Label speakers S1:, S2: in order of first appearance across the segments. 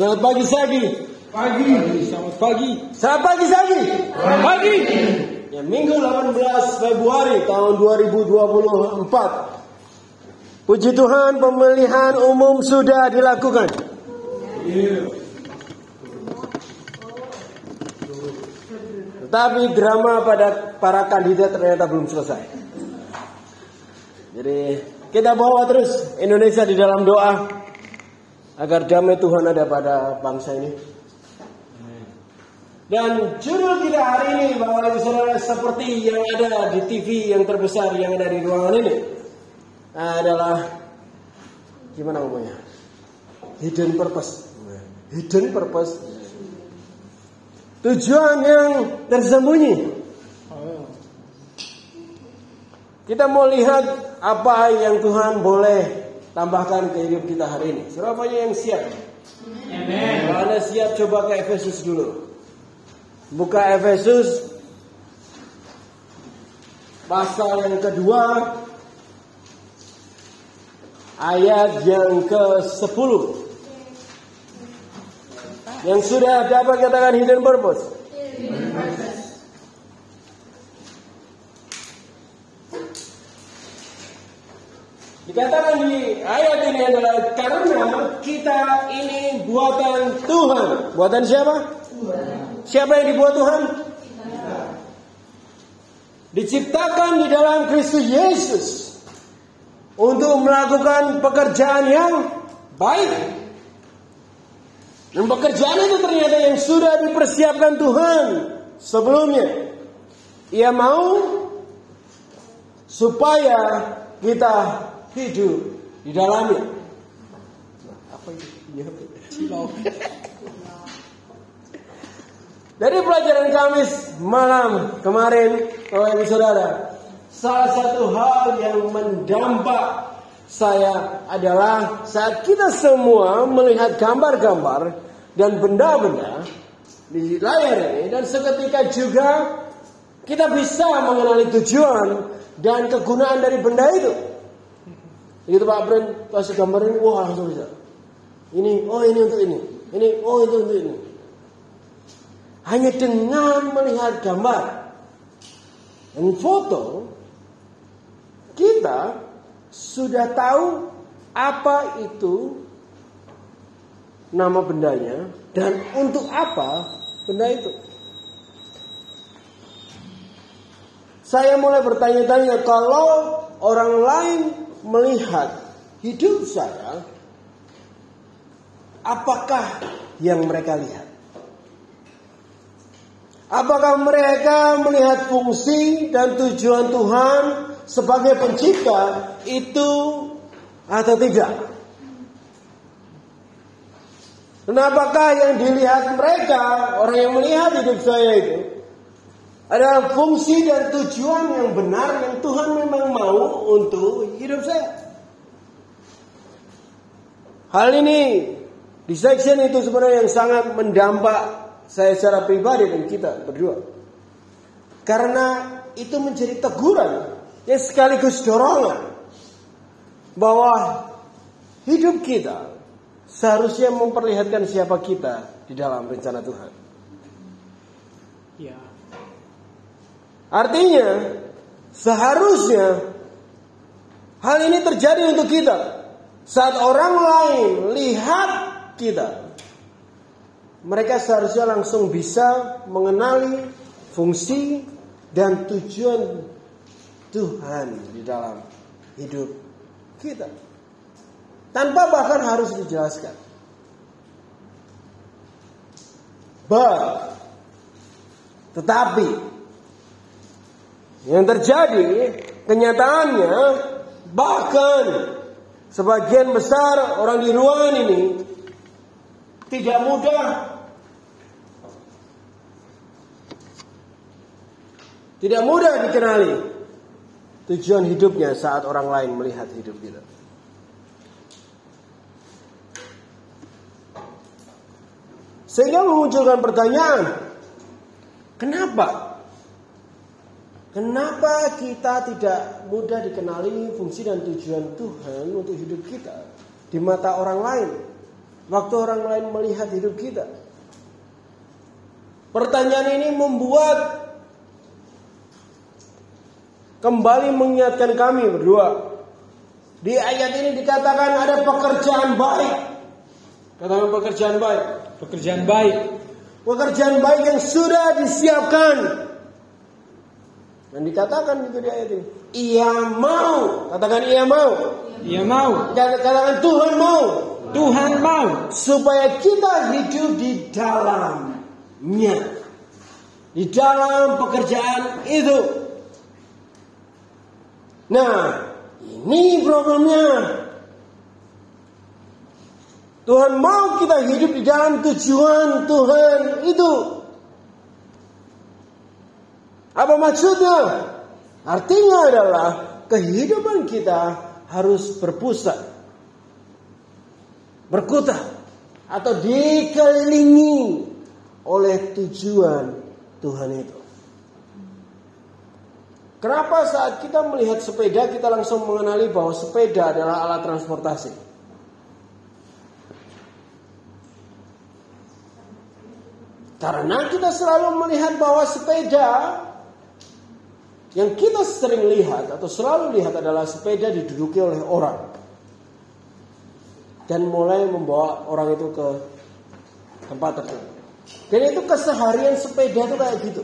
S1: Selamat pagi Sagi.
S2: Pagi.
S1: Selamat pagi. Selamat pagi Sagi.
S2: Pagi.
S1: Ya, Minggu 18 Februari tahun 2024. Puji Tuhan pemilihan umum sudah dilakukan. Tetapi drama pada para kandidat ternyata belum selesai. Jadi kita bawa terus Indonesia di dalam doa agar damai Tuhan ada pada bangsa ini. Dan judul kita hari ini Bapak Ibu Saudara seperti yang ada di TV yang terbesar yang ada di ruangan ini adalah gimana ngomongnya? Hidden purpose. Hidden purpose. Tujuan yang tersembunyi. Kita mau lihat apa yang Tuhan boleh tambahkan ke hidup kita hari ini. Siapa yang siap? Kalau Anda siap coba ke Efesus dulu. Buka Efesus pasal yang kedua ayat yang ke-10. Yang sudah dapat katakan hidden purpose. Dikatakan di ayat ini adalah karena kita ini buatan Tuhan. Buatan siapa? Siapa yang dibuat Tuhan? Diciptakan di dalam Kristus Yesus untuk melakukan pekerjaan yang baik. Dan pekerjaan itu ternyata yang sudah dipersiapkan Tuhan sebelumnya. Ia mau supaya kita hidup di dalamnya. Apa itu? Silau. Dari pelajaran Kamis malam kemarin, Bapak Ibu Saudara, salah satu hal yang mendampak saya adalah saat kita semua melihat gambar-gambar dan benda-benda di layar ini dan seketika juga kita bisa mengenali tujuan dan kegunaan dari benda itu. Gitu Pak Brent pas gambar ini, wah langsung bisa. Ini, oh ini untuk ini. Ini, oh itu untuk ini. Hanya dengan melihat gambar dan foto, kita sudah tahu apa itu nama bendanya dan untuk apa benda itu. Saya mulai bertanya-tanya kalau orang lain melihat hidup saya, apakah yang mereka lihat? Apakah mereka melihat fungsi dan tujuan Tuhan sebagai pencipta itu atau tidak? Dan apakah yang dilihat mereka, orang yang melihat hidup saya itu, adalah fungsi dan tujuan yang benar yang Tuhan memang mau untuk hidup saya? Hal ini di section itu sebenarnya yang sangat mendampak saya secara pribadi dan kita berdua. Karena itu menjadi teguran yang sekaligus dorongan bahwa hidup kita seharusnya memperlihatkan siapa kita di dalam rencana Tuhan. Artinya seharusnya hal ini terjadi untuk kita saat orang lain lihat kita mereka seharusnya langsung bisa mengenali fungsi dan tujuan Tuhan di dalam hidup kita. Tanpa bahkan harus dijelaskan. But, tetapi yang terjadi kenyataannya bahkan sebagian besar orang di ruangan ini tidak mudah tidak mudah dikenali tujuan hidupnya saat orang lain melihat hidup kita. Sehingga memunculkan pertanyaan, kenapa? Kenapa kita tidak mudah dikenali fungsi dan tujuan Tuhan untuk hidup kita di mata orang lain? waktu orang lain melihat hidup kita? Pertanyaan ini membuat kembali mengingatkan kami berdua. Di ayat ini dikatakan ada pekerjaan baik. Katakan pekerjaan baik.
S2: Pekerjaan baik.
S1: Pekerjaan baik yang sudah disiapkan. Dan dikatakan itu di ayat ini. Ia mau. Katakan ia mau.
S2: Ia mau.
S1: Katakan Tuhan mau.
S2: Tuhan mau.
S1: Supaya kita hidup di dalamnya. Di dalam pekerjaan itu. Nah, ini problemnya. Tuhan mau kita hidup di dalam tujuan Tuhan itu. Apa maksudnya? Artinya adalah kehidupan kita harus berpusat, berkutat, atau dikelilingi oleh tujuan Tuhan itu. Kenapa saat kita melihat sepeda kita langsung mengenali bahwa sepeda adalah alat transportasi? Karena kita selalu melihat bahwa sepeda yang kita sering lihat atau selalu lihat adalah sepeda diduduki oleh orang. Dan mulai membawa orang itu ke tempat tertentu. Dan itu keseharian sepeda itu kayak gitu.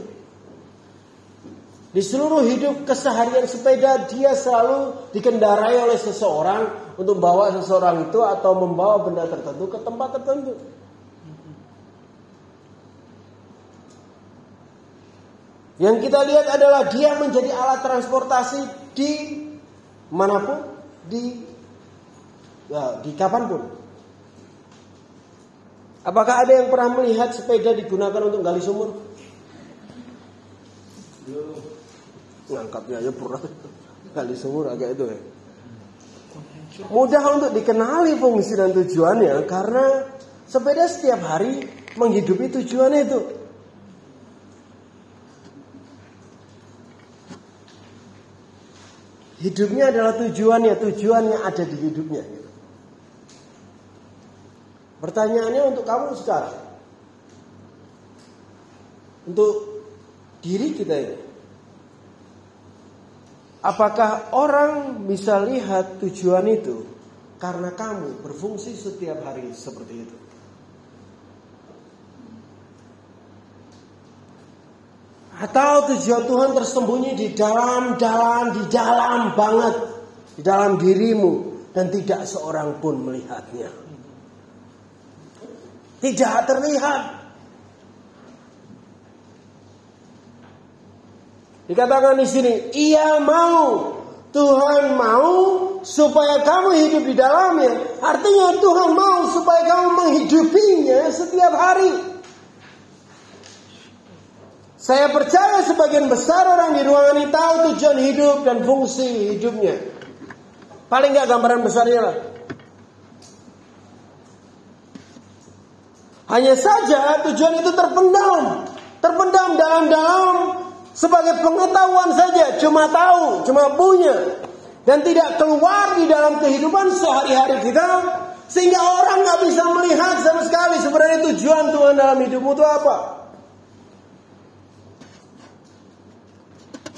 S1: Di seluruh hidup keseharian sepeda dia selalu dikendarai oleh seseorang untuk bawa seseorang itu atau membawa benda tertentu ke tempat tertentu. Yang kita lihat adalah dia menjadi alat transportasi di mana pun, di ya, di kapan pun. Apakah ada yang pernah melihat sepeda digunakan untuk gali sumur? ngangkatnya aja pura kali sumur agak itu ya. Mudah untuk dikenali fungsi dan tujuannya karena sepeda setiap hari menghidupi tujuan itu. Hidupnya adalah tujuannya, tujuannya ada di hidupnya. Pertanyaannya untuk kamu sekarang. Untuk diri kita ini. Apakah orang bisa lihat tujuan itu karena kamu berfungsi setiap hari seperti itu? Atau tujuan Tuhan tersembunyi di dalam-dalam, di dalam banget, di dalam dirimu dan tidak seorang pun melihatnya. Tidak terlihat. Dikatakan di sini, ia mau. Tuhan mau supaya kamu hidup di dalamnya. Artinya Tuhan mau supaya kamu menghidupinya setiap hari. Saya percaya sebagian besar orang di ruangan ini tahu tujuan hidup dan fungsi hidupnya. Paling nggak gambaran besarnya lah. Hanya saja tujuan itu terpendam. Terpendam dalam-dalam sebagai pengetahuan saja, cuma tahu, cuma punya. Dan tidak keluar di dalam kehidupan sehari-hari kita. Sehingga orang nggak bisa melihat sama sekali sebenarnya tujuan Tuhan dalam hidupmu itu apa.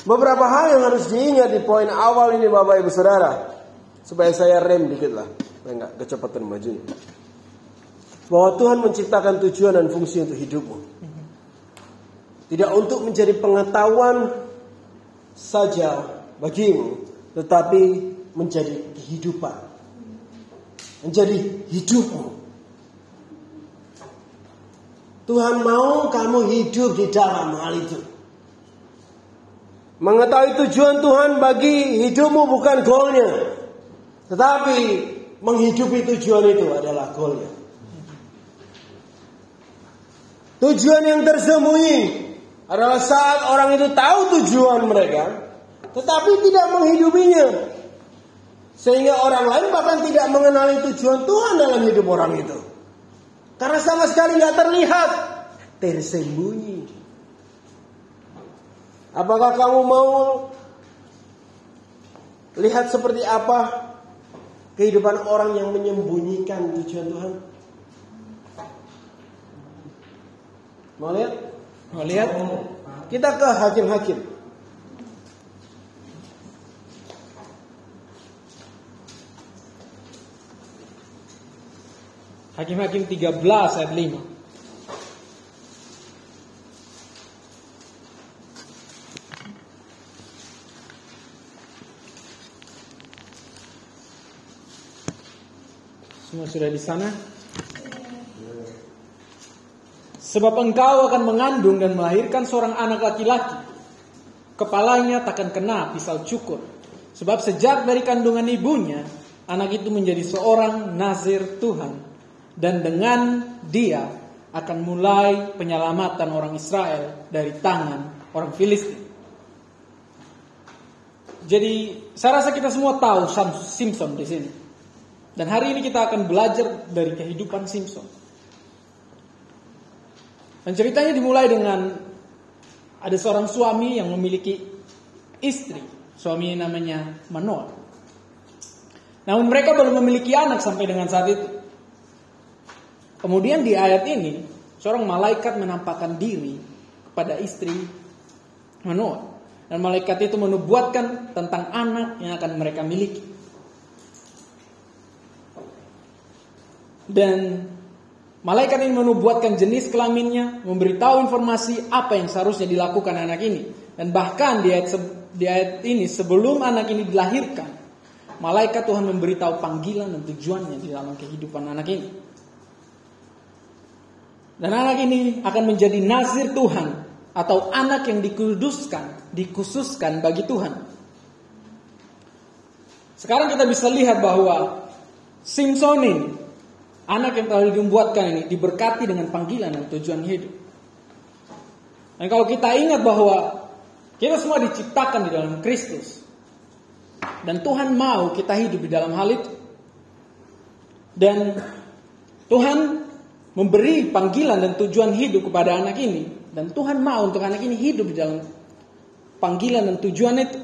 S1: Beberapa hal yang harus diingat di poin awal ini Bapak Ibu Saudara. Supaya saya rem dikit lah. Supaya nggak kecepatan majunya. Bahwa Tuhan menciptakan tujuan dan fungsi untuk hidupmu. Tidak untuk menjadi pengetahuan saja bagimu, tetapi menjadi kehidupan. Menjadi hidupmu. Tuhan mau kamu hidup di dalam hal itu. Mengetahui tujuan Tuhan bagi hidupmu bukan goalnya. Tetapi menghidupi tujuan itu adalah goalnya. Tujuan yang tersembunyi adalah saat orang itu tahu tujuan mereka, tetapi tidak menghidupinya. Sehingga orang lain bahkan tidak mengenali tujuan Tuhan dalam hidup orang itu. Karena sama sekali nggak terlihat, tersembunyi. Apakah kamu mau lihat seperti apa kehidupan orang yang menyembunyikan tujuan Tuhan? Mau lihat?
S2: Mau lihat?
S1: Kita ke hakim-hakim.
S2: Hakim-hakim 13 ayat 5. Sudah di sana? Sebab engkau akan mengandung dan melahirkan seorang anak laki-laki. Kepalanya takkan kena pisau cukur. Sebab sejak dari kandungan ibunya, anak itu menjadi seorang nazir Tuhan. Dan dengan dia akan mulai penyelamatan orang Israel dari tangan orang Filistin. Jadi saya rasa kita semua tahu Simpson di sini. Dan hari ini kita akan belajar dari kehidupan Simpson. Dan ceritanya dimulai dengan ada seorang suami yang memiliki istri. Suami namanya Manoah. Namun mereka belum memiliki anak sampai dengan saat itu. Kemudian di ayat ini, seorang malaikat menampakkan diri kepada istri Manoah. Dan malaikat itu menubuatkan tentang anak yang akan mereka miliki. Dan malaikat ini menubuatkan jenis kelaminnya, memberitahu informasi apa yang seharusnya dilakukan anak ini. Dan bahkan di ayat, di ayat ini sebelum anak ini dilahirkan, malaikat Tuhan memberitahu panggilan dan tujuannya di dalam kehidupan anak ini. Dan anak ini akan menjadi nazir Tuhan atau anak yang dikuduskan, dikhususkan bagi Tuhan. Sekarang kita bisa lihat bahwa Simpson ini Anak yang telah dibuatkan ini diberkati dengan panggilan dan tujuan hidup. Dan kalau kita ingat bahwa kita semua diciptakan di dalam Kristus. Dan Tuhan mau kita hidup di dalam hal itu. Dan Tuhan memberi panggilan dan tujuan hidup kepada anak ini. Dan Tuhan mau untuk anak ini hidup di dalam panggilan dan tujuan itu.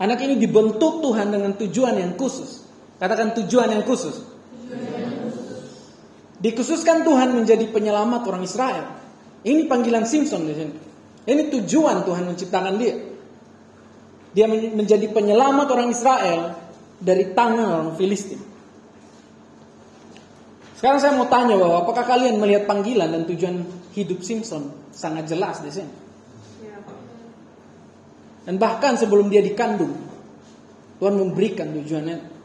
S2: Anak ini dibentuk Tuhan dengan tujuan yang khusus. Katakan tujuan yang khusus. Dikhususkan Tuhan menjadi penyelamat orang Israel. Ini panggilan Simpson di sini. Ini tujuan Tuhan menciptakan dia. Dia menjadi penyelamat orang Israel dari tangan orang Filistin. Sekarang saya mau tanya bahwa apakah kalian melihat panggilan dan tujuan hidup Simpson sangat jelas di sini? Dan bahkan sebelum dia dikandung, Tuhan memberikan tujuannya.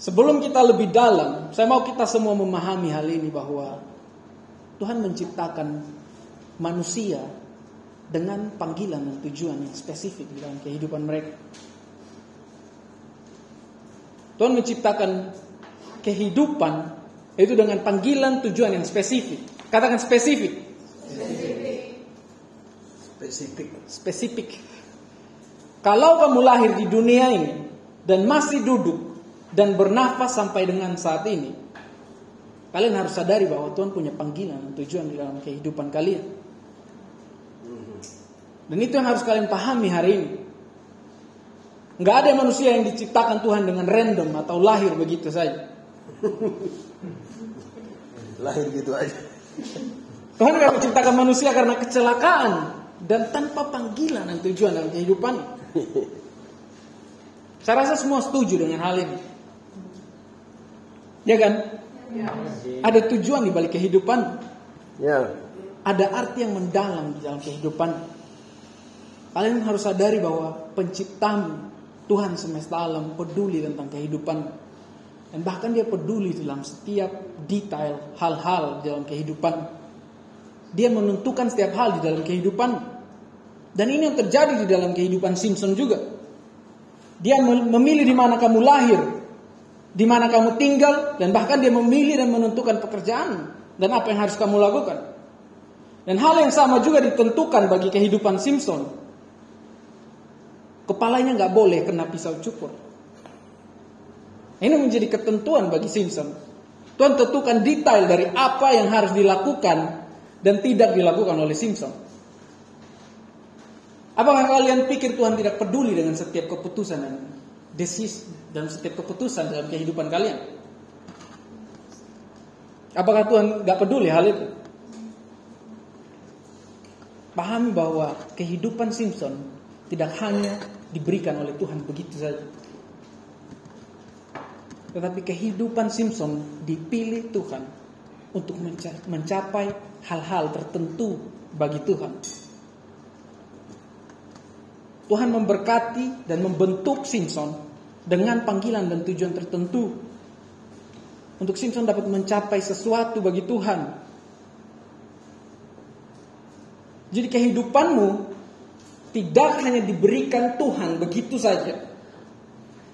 S2: Sebelum kita lebih dalam, saya mau kita semua memahami hal ini bahwa Tuhan menciptakan manusia dengan panggilan dan tujuan yang spesifik di dalam kehidupan mereka. Tuhan menciptakan kehidupan itu dengan panggilan tujuan yang spesifik. Katakan spesifik.
S1: Spesifik. Spesifik.
S2: Spesifik. Kalau kamu lahir di dunia ini dan masih duduk dan bernafas sampai dengan saat ini, kalian harus sadari bahwa Tuhan punya panggilan dan tujuan di dalam kehidupan kalian. Dan itu yang harus kalian pahami hari ini. Nggak ada manusia yang diciptakan Tuhan dengan random atau lahir begitu saja.
S1: lahir gitu aja.
S2: Tuhan nggak menciptakan manusia karena kecelakaan dan tanpa panggilan dan tujuan dalam kehidupan. Saya rasa semua setuju dengan hal ini. Ya kan? Ya. Ada tujuan di balik kehidupan.
S1: Ya.
S2: Ada arti yang mendalam di dalam kehidupan. Kalian harus sadari bahwa penciptamu Tuhan semesta alam peduli tentang kehidupan. Dan bahkan dia peduli dalam setiap detail hal-hal dalam kehidupan. Dia menentukan setiap hal di dalam kehidupan. Dan ini yang terjadi di dalam kehidupan Simpson juga. Dia memilih di mana kamu lahir, di mana kamu tinggal dan bahkan dia memilih dan menentukan pekerjaan dan apa yang harus kamu lakukan. Dan hal yang sama juga ditentukan bagi kehidupan Simpson. Kepalanya nggak boleh kena pisau cukur. Ini menjadi ketentuan bagi Simpson. Tuhan tentukan detail dari apa yang harus dilakukan dan tidak dilakukan oleh Simpson. Apakah kalian pikir Tuhan tidak peduli dengan setiap keputusan dan desis dalam setiap keputusan dalam kehidupan kalian. Apakah Tuhan gak peduli hal itu? pahami bahwa kehidupan Simpson tidak hanya diberikan oleh Tuhan begitu saja. Tetapi kehidupan Simpson dipilih Tuhan untuk mencapai hal-hal tertentu bagi Tuhan. Tuhan memberkati dan membentuk Simpson dengan panggilan dan tujuan tertentu untuk Simpson dapat mencapai sesuatu bagi Tuhan. Jadi kehidupanmu tidak hanya diberikan Tuhan begitu saja.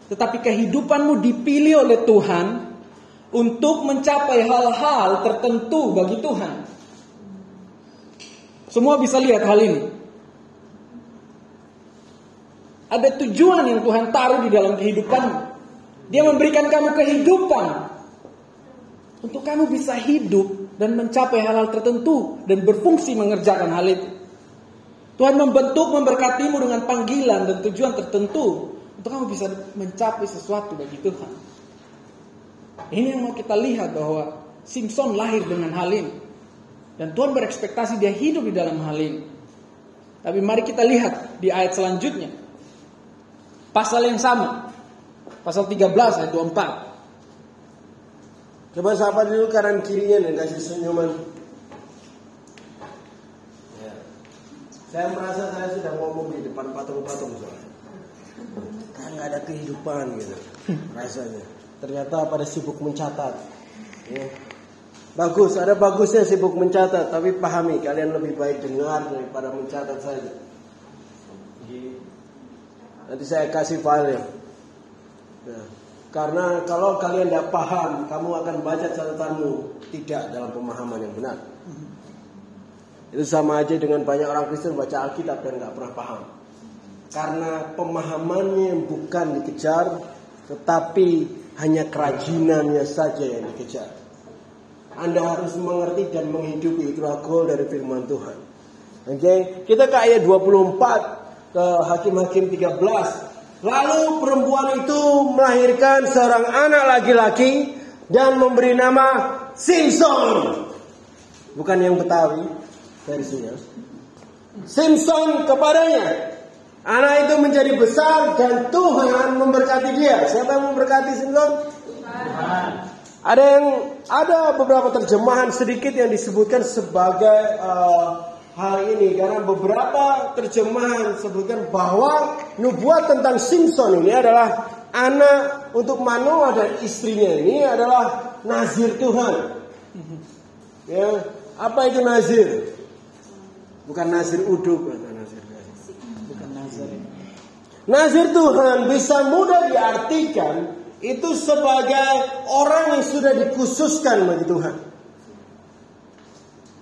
S2: Tetapi kehidupanmu dipilih oleh Tuhan untuk mencapai hal-hal tertentu bagi Tuhan. Semua bisa lihat hal ini. Ada tujuan yang Tuhan taruh di dalam kehidupanmu. Dia memberikan kamu kehidupan untuk kamu bisa hidup dan mencapai hal-hal tertentu dan berfungsi mengerjakan hal itu. Tuhan membentuk memberkatimu dengan panggilan dan tujuan tertentu untuk kamu bisa mencapai sesuatu bagi Tuhan. Ini yang mau kita lihat bahwa Simpson lahir dengan hal ini. Dan Tuhan berekspektasi dia hidup di dalam hal ini. Tapi mari kita lihat di ayat selanjutnya. Pasal yang sama. Pasal 13 ayat 24.
S1: Coba sapa dulu kanan kirinya dan kasih senyuman. Ya. Saya merasa saya sudah ngomong di depan patung-patung soalnya. Kan nggak ada kehidupan gitu rasanya. Ternyata pada sibuk mencatat. Ya. Bagus, ada bagusnya sibuk mencatat, tapi pahami kalian lebih baik dengar daripada mencatat saja. Nanti saya kasih file ya. Nah, karena kalau kalian tidak paham, kamu akan baca catatanmu tidak dalam pemahaman yang benar. Itu sama aja dengan banyak orang Kristen baca Alkitab dan nggak pernah paham. Karena pemahamannya yang bukan dikejar, tetapi hanya kerajinannya saja yang dikejar. Anda harus mengerti dan menghidupi itulah goal dari firman Tuhan. Oke, okay? kita ke ayat 24 ke Hakim-Hakim 13. Lalu perempuan itu melahirkan seorang anak laki-laki dan memberi nama Simpson. Bukan yang Betawi versinya. Simpson kepadanya. Anak itu menjadi besar dan Tuhan memberkati dia. Siapa yang memberkati Simpson? Ada yang ada beberapa terjemahan sedikit yang disebutkan sebagai uh, hal ini karena beberapa terjemahan sebutkan bahwa nubuat tentang Simpson ini adalah anak untuk Manoah dan istrinya ini adalah nazir Tuhan. Ya, apa itu nazir? Bukan nazir uduk atau nazir. Bukan nazir. Nazir Tuhan bisa mudah diartikan itu sebagai orang yang sudah dikhususkan bagi Tuhan.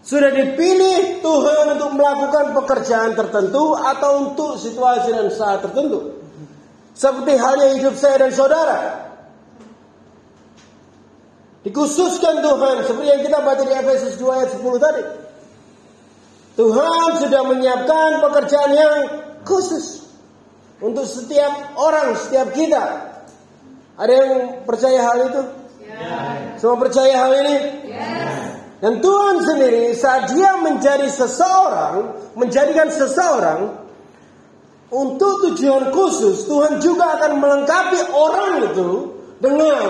S1: Sudah dipilih Tuhan untuk melakukan pekerjaan tertentu atau untuk situasi dan saat tertentu. Seperti halnya hidup saya dan saudara. Dikhususkan Tuhan seperti yang kita baca di Efesus 2 ayat 10 tadi. Tuhan sudah menyiapkan pekerjaan yang khusus untuk setiap orang, setiap kita. Ada yang percaya hal itu? Ya. Semua percaya hal ini? Ya. Dan Tuhan sendiri saat dia menjadi seseorang, menjadikan seseorang untuk tujuan khusus, Tuhan juga akan melengkapi orang itu dengan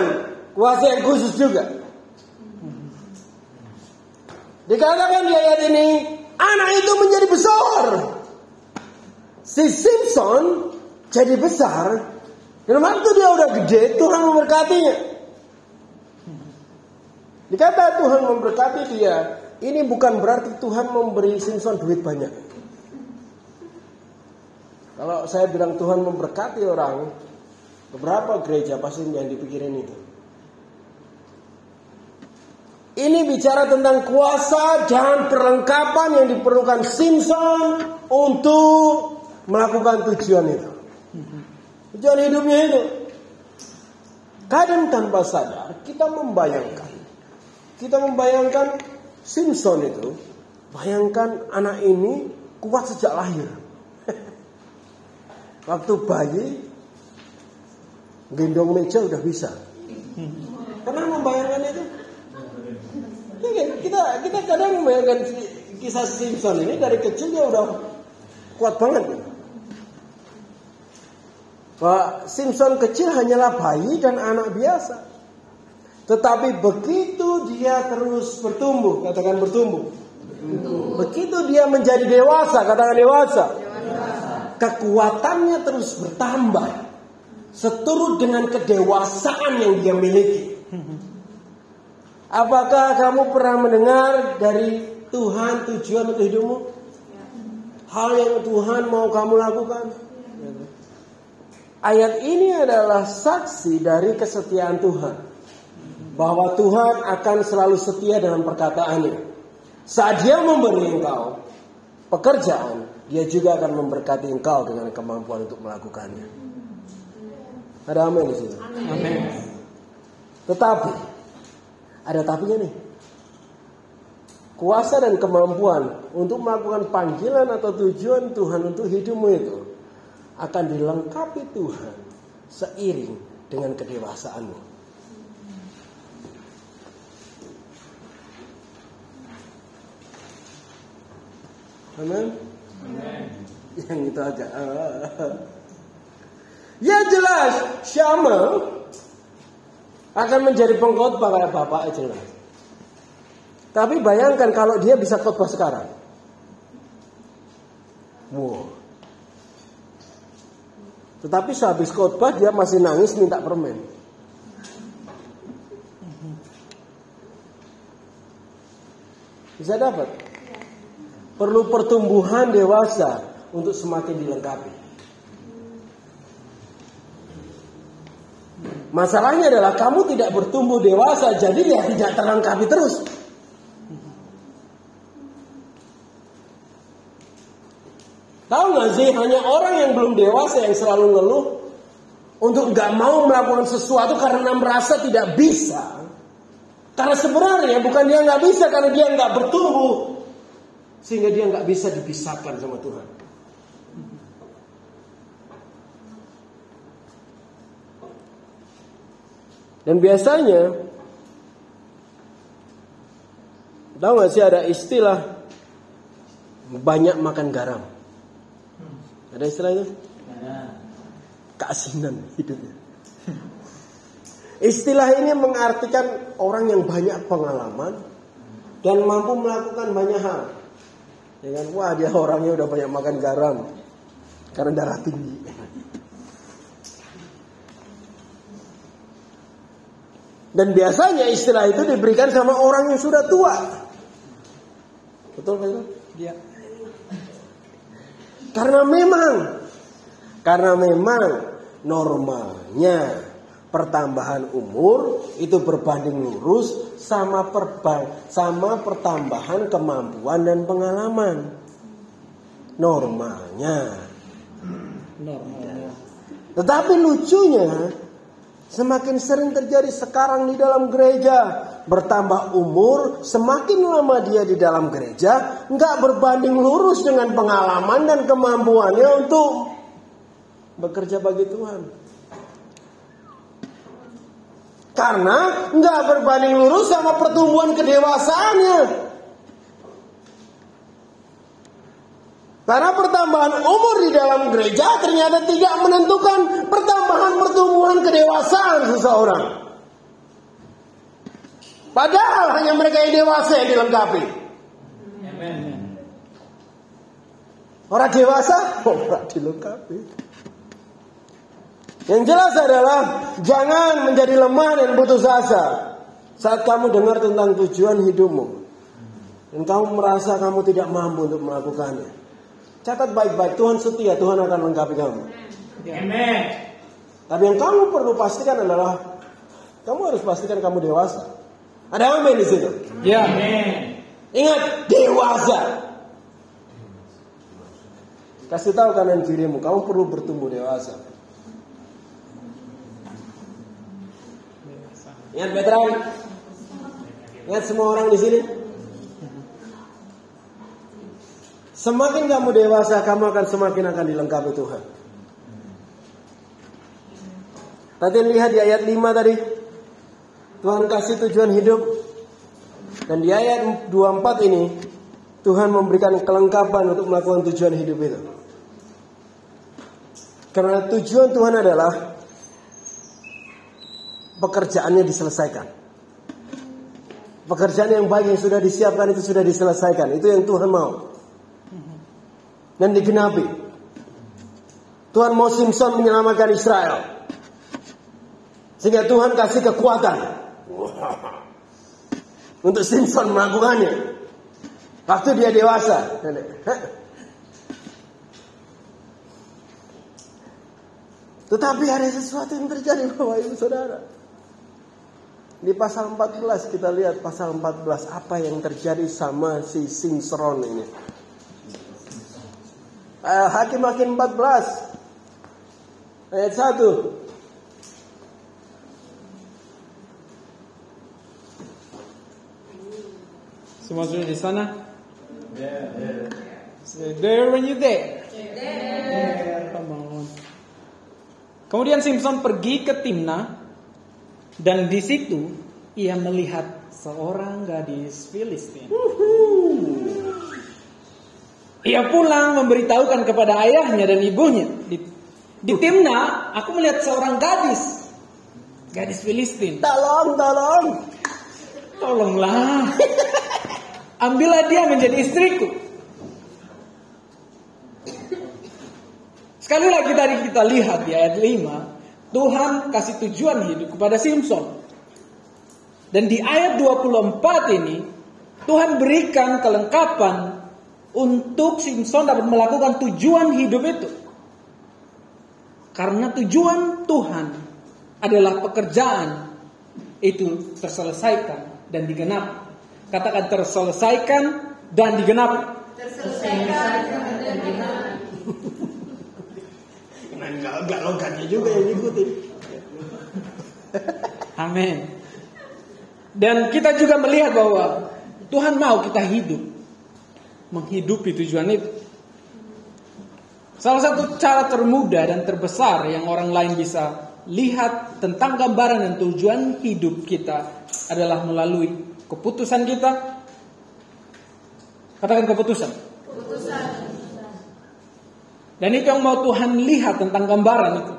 S1: kuasa yang khusus juga. Dikatakan di ayat ini, anak itu menjadi besar. Si Simpson jadi besar. Dan waktu dia udah gede, Tuhan memberkatinya. Dikata Tuhan memberkati dia, ini bukan berarti Tuhan memberi Simpson duit banyak. Kalau saya bilang Tuhan memberkati orang, beberapa gereja pasti yang dipikirin itu. Ini bicara tentang kuasa dan perlengkapan yang diperlukan Simpson untuk melakukan tujuan itu. Tujuan hidupnya itu. Kadang tanpa sadar kita membayangkan kita membayangkan Simpson itu, bayangkan anak ini kuat sejak lahir. Waktu bayi, gendong meja udah bisa. Pernah membayangkan itu? Iya kan? Kita kita kadang membayangkan kisah Simpson ini dari kecil dia udah kuat banget. Pak Simpson kecil hanyalah bayi dan anak biasa. Tetapi begitu dia terus bertumbuh, katakan bertumbuh. Begitu dia menjadi dewasa, katakan dewasa. Kekuatannya terus bertambah. Seturut dengan kedewasaan yang dia miliki. Apakah kamu pernah mendengar dari Tuhan tujuan untuk hidupmu? Hal yang Tuhan mau kamu lakukan? Ayat ini adalah saksi dari kesetiaan Tuhan. Bahwa Tuhan akan selalu setia dalam perkataannya. Saat dia memberi engkau pekerjaan, dia juga akan memberkati engkau dengan kemampuan untuk melakukannya. Ada amin di situ.
S2: Amin.
S1: Tetapi ada tapinya nih. Kuasa dan kemampuan untuk melakukan panggilan atau tujuan Tuhan untuk hidupmu itu akan dilengkapi Tuhan seiring dengan kedewasaanmu. Amin. Yang itu agak. ya jelas, Syama akan menjadi pengkhotbah kayak bapak jelas. Tapi bayangkan kalau dia bisa khotbah sekarang. Wow. Tetapi sehabis khotbah dia masih nangis minta permen. Bisa dapat. Perlu pertumbuhan dewasa untuk semakin dilengkapi. Masalahnya adalah kamu tidak bertumbuh dewasa, jadi ya tidak terlengkapi terus. Tahu nggak sih, hanya orang yang belum dewasa yang selalu ngeluh untuk nggak mau melakukan sesuatu karena merasa tidak bisa. Karena sebenarnya bukan dia nggak bisa, karena dia nggak bertumbuh sehingga dia nggak bisa dipisahkan sama Tuhan. Dan biasanya tahu nggak sih ada istilah banyak makan garam. Ada istilah itu? Keasinan hidupnya. Istilah ini mengartikan orang yang banyak pengalaman dan mampu melakukan banyak hal. Ya kan? Wah dia orangnya udah banyak makan garam karena darah tinggi. Dan biasanya istilah itu diberikan sama orang yang sudah tua. Betul kan?
S2: Ya.
S1: Karena memang karena memang normalnya pertambahan umur itu berbanding lurus sama perban sama pertambahan kemampuan dan pengalaman. Normalnya.
S2: Normal.
S1: Tetapi lucunya semakin sering terjadi sekarang di dalam gereja. Bertambah umur, semakin lama dia di dalam gereja, nggak berbanding lurus dengan pengalaman dan kemampuannya untuk bekerja bagi Tuhan. Karena nggak berbanding lurus sama pertumbuhan kedewasaannya. Karena pertambahan umur di dalam gereja ternyata tidak menentukan pertambahan pertumbuhan kedewasaan seseorang. Padahal hanya mereka yang dewasa yang dilengkapi. Orang dewasa, oh, orang dilengkapi. Yang jelas adalah jangan menjadi lemah dan putus asa saat kamu dengar tentang tujuan hidupmu dan kamu merasa kamu tidak mampu untuk melakukannya. Catat baik-baik, Tuhan setia, Tuhan akan lengkapi kamu.
S2: Amen.
S1: Tapi yang kamu perlu pastikan adalah kamu harus pastikan kamu dewasa. Ada amin di situ.
S2: Ya.
S1: Ingat, dewasa. Kasih tahu kanan kirimu, kamu perlu bertumbuh dewasa. Ingat veteran? Ingat semua orang di sini? Semakin kamu dewasa, kamu akan semakin akan dilengkapi Tuhan. Tadi lihat di ayat 5 tadi. Tuhan kasih tujuan hidup. Dan di ayat 24 ini, Tuhan memberikan kelengkapan untuk melakukan tujuan hidup itu. Karena tujuan Tuhan adalah pekerjaannya diselesaikan. Pekerjaan yang baik yang sudah disiapkan itu sudah diselesaikan. Itu yang Tuhan mau. Dan digenapi. Tuhan mau Simpson menyelamatkan Israel. Sehingga Tuhan kasih kekuatan. Untuk Simpson melakukannya. Waktu dia dewasa. Tetapi ada sesuatu yang terjadi Bapak Ibu Saudara. Di pasal 14 kita lihat pasal 14 apa yang terjadi sama si Simson ini. Uh, Hakim-hakim 14 ayat 1.
S2: Semua sudah di sana? Yeah, yeah. So there when you there. Yeah. Kemudian Simpson pergi ke Timna dan di situ ia melihat seorang gadis Filistin. Ia pulang memberitahukan kepada ayahnya dan ibunya di, di Timna aku melihat seorang gadis gadis Filistin.
S1: Tolong, tolong.
S2: Tolonglah. Ambillah dia menjadi istriku. Sekali lagi tadi kita lihat di ayat 5, Tuhan kasih tujuan hidup kepada Simpson. Dan di ayat 24 ini, Tuhan berikan kelengkapan untuk Simpson dapat melakukan tujuan hidup itu. Karena tujuan Tuhan adalah pekerjaan itu terselesaikan dan digenapi. Katakan terselesaikan dan digenapi. Terselesaikan dan digenapi.
S1: Enggak logatnya juga yang ikutin.
S2: Amin. Dan kita juga melihat bahwa Tuhan mau kita hidup menghidupi tujuan itu. Salah satu cara termudah dan terbesar yang orang lain bisa lihat tentang gambaran dan tujuan hidup kita adalah melalui keputusan kita. Katakan keputusan. Keputusan. Dan itu yang mau Tuhan lihat tentang gambaran itu.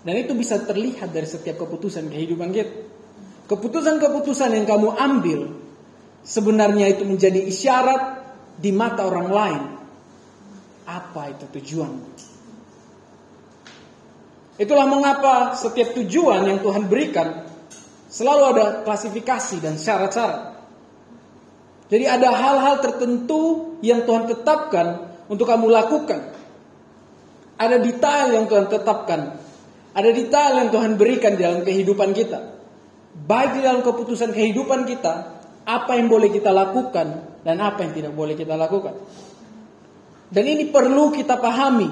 S2: Dan itu bisa terlihat dari setiap keputusan kehidupan kita. Keputusan-keputusan yang kamu ambil sebenarnya itu menjadi isyarat di mata orang lain. Apa itu tujuan? Itulah mengapa setiap tujuan yang Tuhan berikan Selalu ada klasifikasi dan syarat-syarat. Jadi ada hal-hal tertentu yang Tuhan tetapkan untuk kamu lakukan. Ada detail yang Tuhan tetapkan. Ada detail yang Tuhan berikan dalam kehidupan kita. Baik di dalam keputusan kehidupan kita, apa yang boleh kita lakukan dan apa yang tidak boleh kita lakukan. Dan ini perlu kita pahami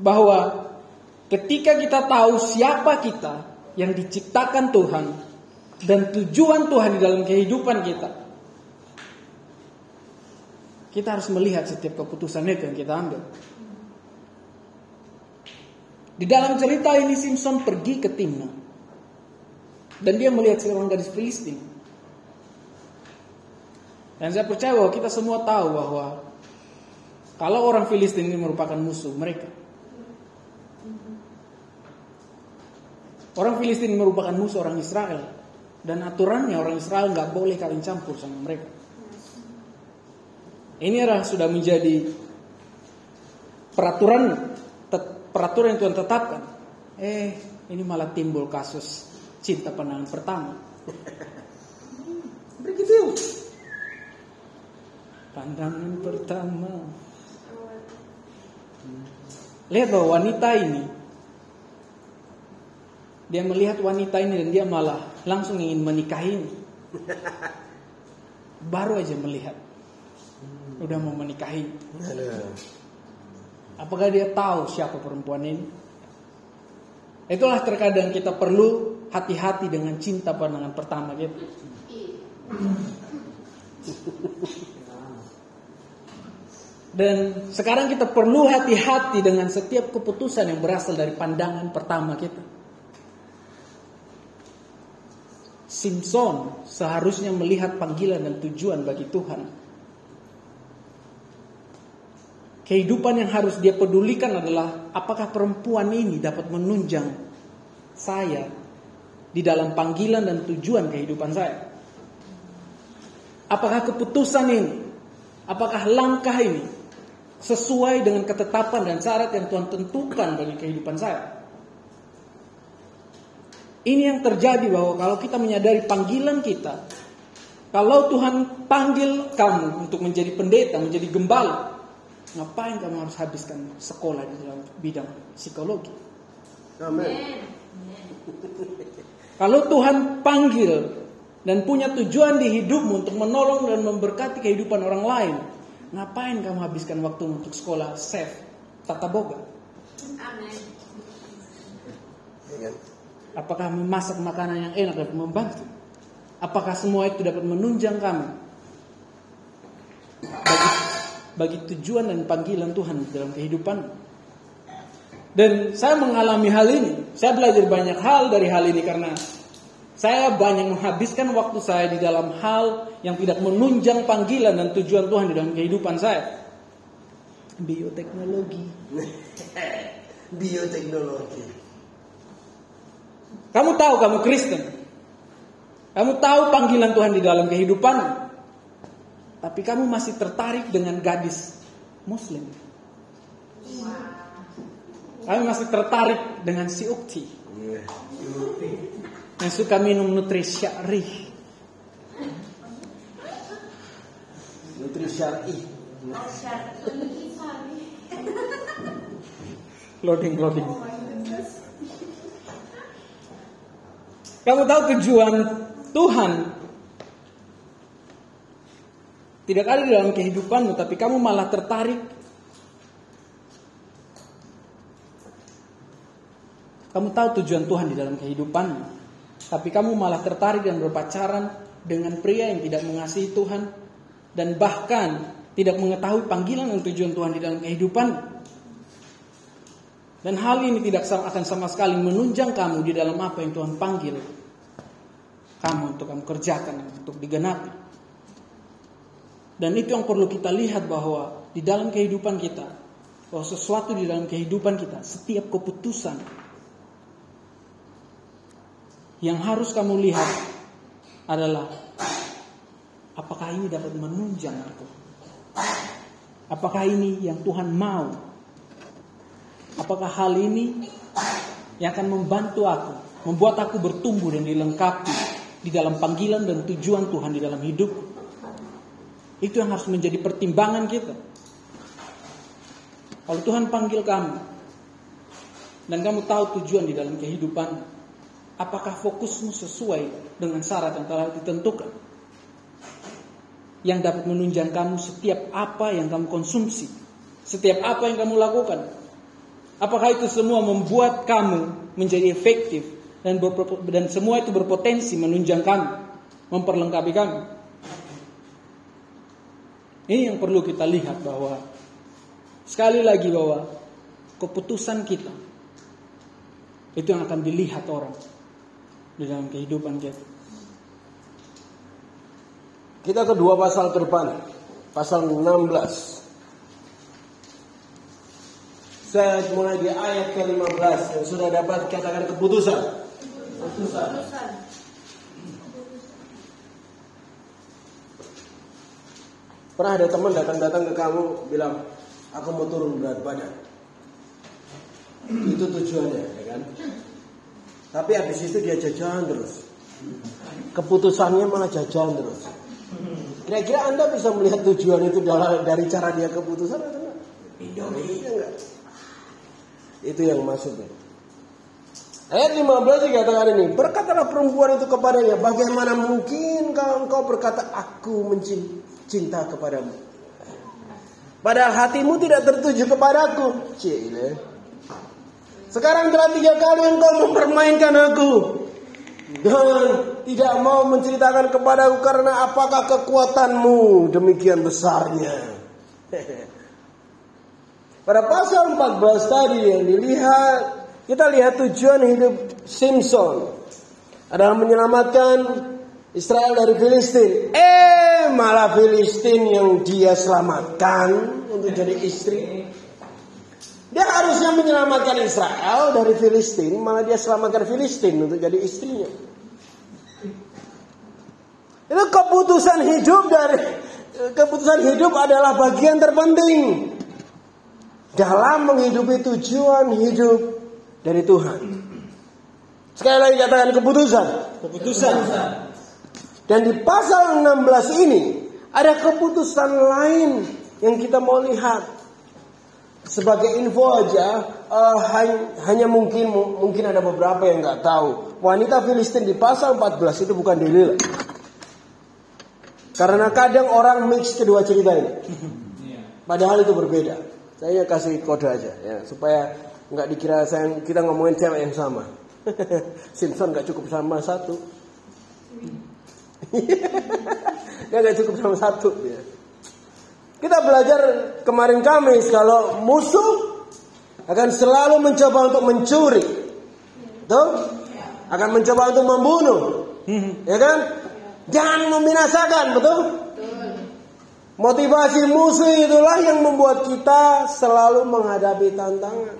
S2: bahwa ketika kita tahu siapa kita yang diciptakan Tuhan, dan tujuan Tuhan di dalam kehidupan kita. Kita harus melihat setiap keputusan itu yang kita ambil. Di dalam cerita ini Simpson pergi ke Timna. Dan dia melihat seorang gadis Filistin. Dan saya percaya bahwa kita semua tahu bahwa kalau orang Filistin ini merupakan musuh mereka. Orang Filistin merupakan musuh orang Israel. Dan aturannya orang Israel nggak boleh kalian campur sama mereka. Ini adalah sudah menjadi peraturan peraturan yang Tuhan tetapkan. Eh, ini malah timbul kasus cinta pandangan pertama. Begitu. Pandangan pertama. Lihat bahwa wanita ini dia melihat wanita ini dan dia malah langsung ingin menikahi. Baru aja melihat. Udah mau menikahi. Apakah dia tahu siapa perempuan ini? Itulah terkadang kita perlu hati-hati dengan cinta pandangan pertama gitu. Dan sekarang kita perlu hati-hati dengan setiap keputusan yang berasal dari pandangan pertama kita. Simpson seharusnya melihat panggilan dan tujuan bagi Tuhan kehidupan yang harus dia pedulikan adalah apakah perempuan ini dapat menunjang saya di dalam panggilan dan tujuan kehidupan saya. Apakah keputusan ini, apakah langkah ini sesuai dengan ketetapan dan syarat yang Tuhan tentukan bagi kehidupan saya? Ini yang terjadi bahwa kalau kita menyadari panggilan kita, kalau Tuhan panggil kamu untuk menjadi pendeta, menjadi gembala, ngapain kamu harus habiskan sekolah di dalam bidang psikologi?
S1: Amin.
S2: Kalau Tuhan panggil dan punya tujuan di hidupmu untuk menolong dan memberkati kehidupan orang lain, ngapain kamu habiskan waktu untuk sekolah chef, tata boga?
S3: Amin.
S2: Apakah memasak makanan yang enak dapat membantu? Apakah semua itu dapat menunjang kamu bagi, bagi tujuan dan panggilan Tuhan dalam kehidupan? Dan saya mengalami hal ini. Saya belajar banyak hal dari hal ini karena saya banyak menghabiskan waktu saya di dalam hal yang tidak menunjang panggilan dan tujuan Tuhan di dalam kehidupan saya. Bioteknologi.
S1: Bioteknologi.
S2: Kamu tahu kamu Kristen. Kamu tahu panggilan Tuhan di dalam kehidupan. Tapi kamu masih tertarik dengan gadis muslim. Kamu masih tertarik dengan si Ukti. Yang suka minum nutrisari.
S1: Nutri syar'i.
S2: Loading, loading. Kamu tahu tujuan Tuhan tidak ada di dalam kehidupanmu, tapi kamu malah tertarik. Kamu tahu tujuan Tuhan di dalam kehidupanmu, tapi kamu malah tertarik dan berpacaran dengan pria yang tidak mengasihi Tuhan dan bahkan tidak mengetahui panggilan dan tujuan Tuhan di dalam kehidupan. Dan hal ini tidak akan sama sekali menunjang kamu di dalam apa yang Tuhan panggil kamu untuk kamu kerjakan, untuk digenapi. Dan itu yang perlu kita lihat bahwa di dalam kehidupan kita, bahwa sesuatu di dalam kehidupan kita, setiap keputusan yang harus kamu lihat adalah apakah ini dapat menunjang aku? Apakah ini yang Tuhan mau? Apakah hal ini yang akan membantu aku, membuat aku bertumbuh dan dilengkapi di dalam panggilan dan tujuan Tuhan di dalam hidup? Itu yang harus menjadi pertimbangan kita. Kalau Tuhan panggil kamu dan kamu tahu tujuan di dalam kehidupan, apakah fokusmu sesuai dengan syarat yang telah ditentukan? Yang dapat menunjang kamu setiap apa yang kamu konsumsi, setiap apa yang kamu lakukan. Apakah itu semua membuat kamu menjadi efektif dan dan semua itu berpotensi menunjang kamu, memperlengkapi kamu? Ini yang perlu kita lihat bahwa sekali lagi bahwa keputusan kita itu yang akan dilihat orang di dalam kehidupan kita.
S1: Kita ke dua pasal ke depan. Pasal 16. Saya mulai di ayat ke-15 yang sudah dapat katakan keputusan. Keputusan. Pernah ada teman datang-datang ke kamu bilang, aku mau turun berat badan. Itu tujuannya, ya kan? Tapi habis itu dia jajan terus. Keputusannya malah jajan terus. Kira-kira Anda bisa melihat tujuan itu dari cara dia keputusan atau enggak? Iya enggak? Itu yang maksudnya. Ayat 15 dikatakan ini, berkatalah perempuan itu kepadanya, bagaimana mungkin kalau engkau berkata aku mencinta kepadamu. Padahal hatimu tidak tertuju kepadaku. Cile. Sekarang telah tiga kali engkau mempermainkan aku. Dan tidak mau menceritakan kepadaku karena apakah kekuatanmu demikian besarnya. Pada pasal 14 tadi yang dilihat, kita lihat tujuan hidup Simpson adalah menyelamatkan Israel dari Filistin. Eh, malah Filistin yang dia selamatkan untuk jadi istri. Dia harusnya menyelamatkan Israel dari Filistin, malah dia selamatkan Filistin untuk jadi istrinya. Itu keputusan hidup dari keputusan hidup adalah bagian terpenting dalam menghidupi tujuan hidup dari Tuhan. Sekali lagi katakan keputusan.
S2: Keputusan.
S1: Dan di pasal 16 ini ada keputusan lain yang kita mau lihat. Sebagai info aja, uh, hanya, mungkin mungkin ada beberapa yang nggak tahu. Wanita Filistin di pasal 14 itu bukan Delilah. Karena kadang orang mix kedua cerita ini. Padahal itu berbeda. Saya kasih kode aja ya supaya nggak dikira saya kita ngomongin cewek yang sama. Simpson nggak cukup sama satu. Dia nggak cukup sama satu. Ya. Kita belajar kemarin Kamis kalau musuh akan selalu mencoba untuk mencuri. Tuh? Akan mencoba untuk membunuh. Ya kan? Jangan membinasakan, betul? Motivasi musuh itulah yang membuat kita selalu menghadapi tantangan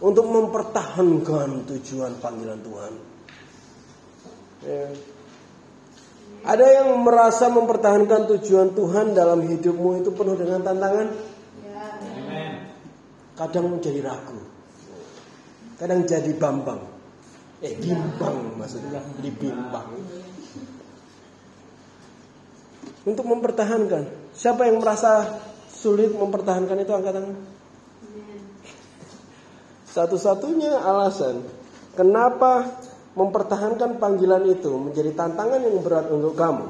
S1: untuk mempertahankan tujuan panggilan Tuhan. Ya. Ada yang merasa mempertahankan tujuan Tuhan dalam hidupmu itu penuh dengan tantangan? Ya. Kadang menjadi ragu. Kadang jadi bambang. Eh, bimbang maksudnya. Dibimbang. Untuk mempertahankan. Siapa yang merasa sulit mempertahankan itu angkat tangan. Satu-satunya alasan kenapa mempertahankan panggilan itu menjadi tantangan yang berat untuk kamu.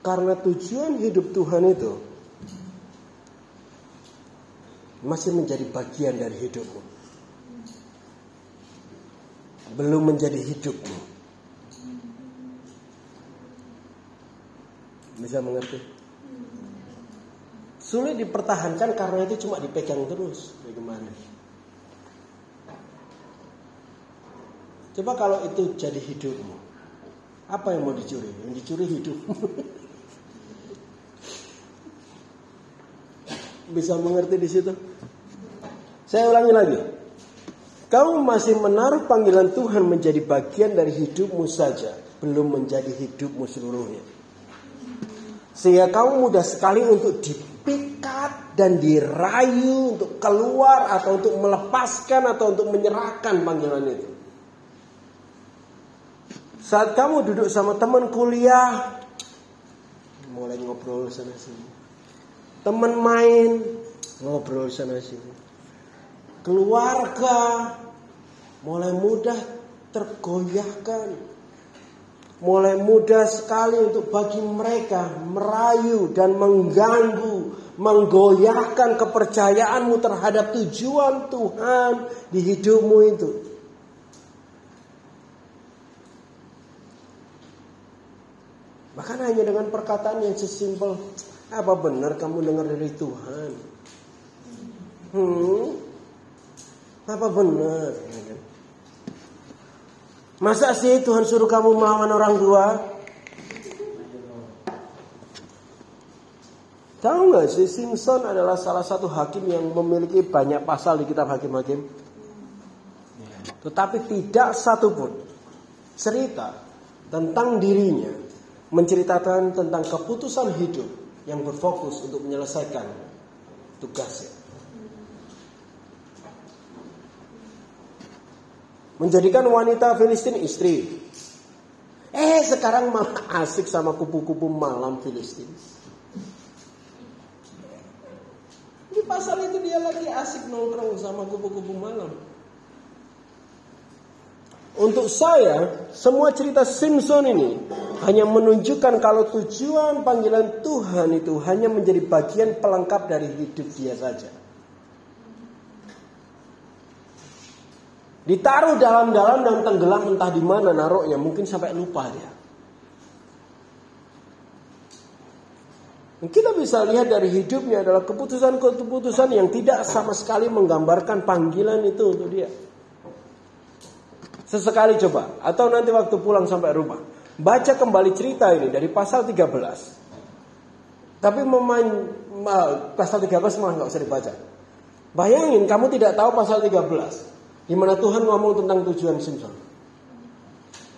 S1: Karena tujuan hidup Tuhan itu masih menjadi bagian dari hidupmu. Belum menjadi hidupmu. Bisa mengerti? Sulit dipertahankan karena itu cuma dipegang terus. Bagaimana? Coba kalau itu jadi hidupmu. Apa yang mau dicuri? Yang dicuri hidupmu. Bisa mengerti di situ? Saya ulangi lagi. Kamu masih menaruh panggilan Tuhan menjadi bagian dari hidupmu saja, belum menjadi hidupmu seluruhnya. Sehingga kamu mudah sekali untuk dipikat dan dirayu untuk keluar atau untuk melepaskan atau untuk menyerahkan panggilan itu. Saat kamu duduk sama teman kuliah, mulai ngobrol sana sini. Teman main, ngobrol sana sini. Keluarga, mulai mudah tergoyahkan. Mulai mudah sekali untuk bagi mereka merayu dan mengganggu, menggoyahkan kepercayaanmu terhadap tujuan Tuhan di hidupmu itu. Bahkan hanya dengan perkataan yang sesimpel, apa benar kamu dengar dari Tuhan? Hmm, apa benar? Masa sih Tuhan suruh kamu melawan orang tua? Tahu nggak sih Simpson adalah salah satu hakim yang memiliki banyak pasal di kitab hakim-hakim. Tetapi tidak satupun cerita tentang dirinya menceritakan tentang keputusan hidup yang berfokus untuk menyelesaikan tugasnya. Menjadikan wanita Filistin istri. Eh sekarang malah asik sama kupu-kupu malam Filistin. Di pasal itu dia lagi asik nongkrong sama kupu-kupu malam. Untuk saya, semua cerita Simpson ini hanya menunjukkan kalau tujuan panggilan Tuhan itu hanya menjadi bagian pelengkap dari hidup dia saja. Ditaruh dalam-dalam dan tenggelam entah di mana naruhnya, mungkin sampai lupa dia. Kita bisa lihat dari hidupnya adalah keputusan-keputusan yang tidak sama sekali menggambarkan panggilan itu untuk dia. Sesekali coba atau nanti waktu pulang sampai rumah, baca kembali cerita ini dari pasal 13. Tapi memain ma- pasal 13 malah nggak usah dibaca. Bayangin kamu tidak tahu pasal 13 di mana Tuhan ngomong tentang tujuan Simpson.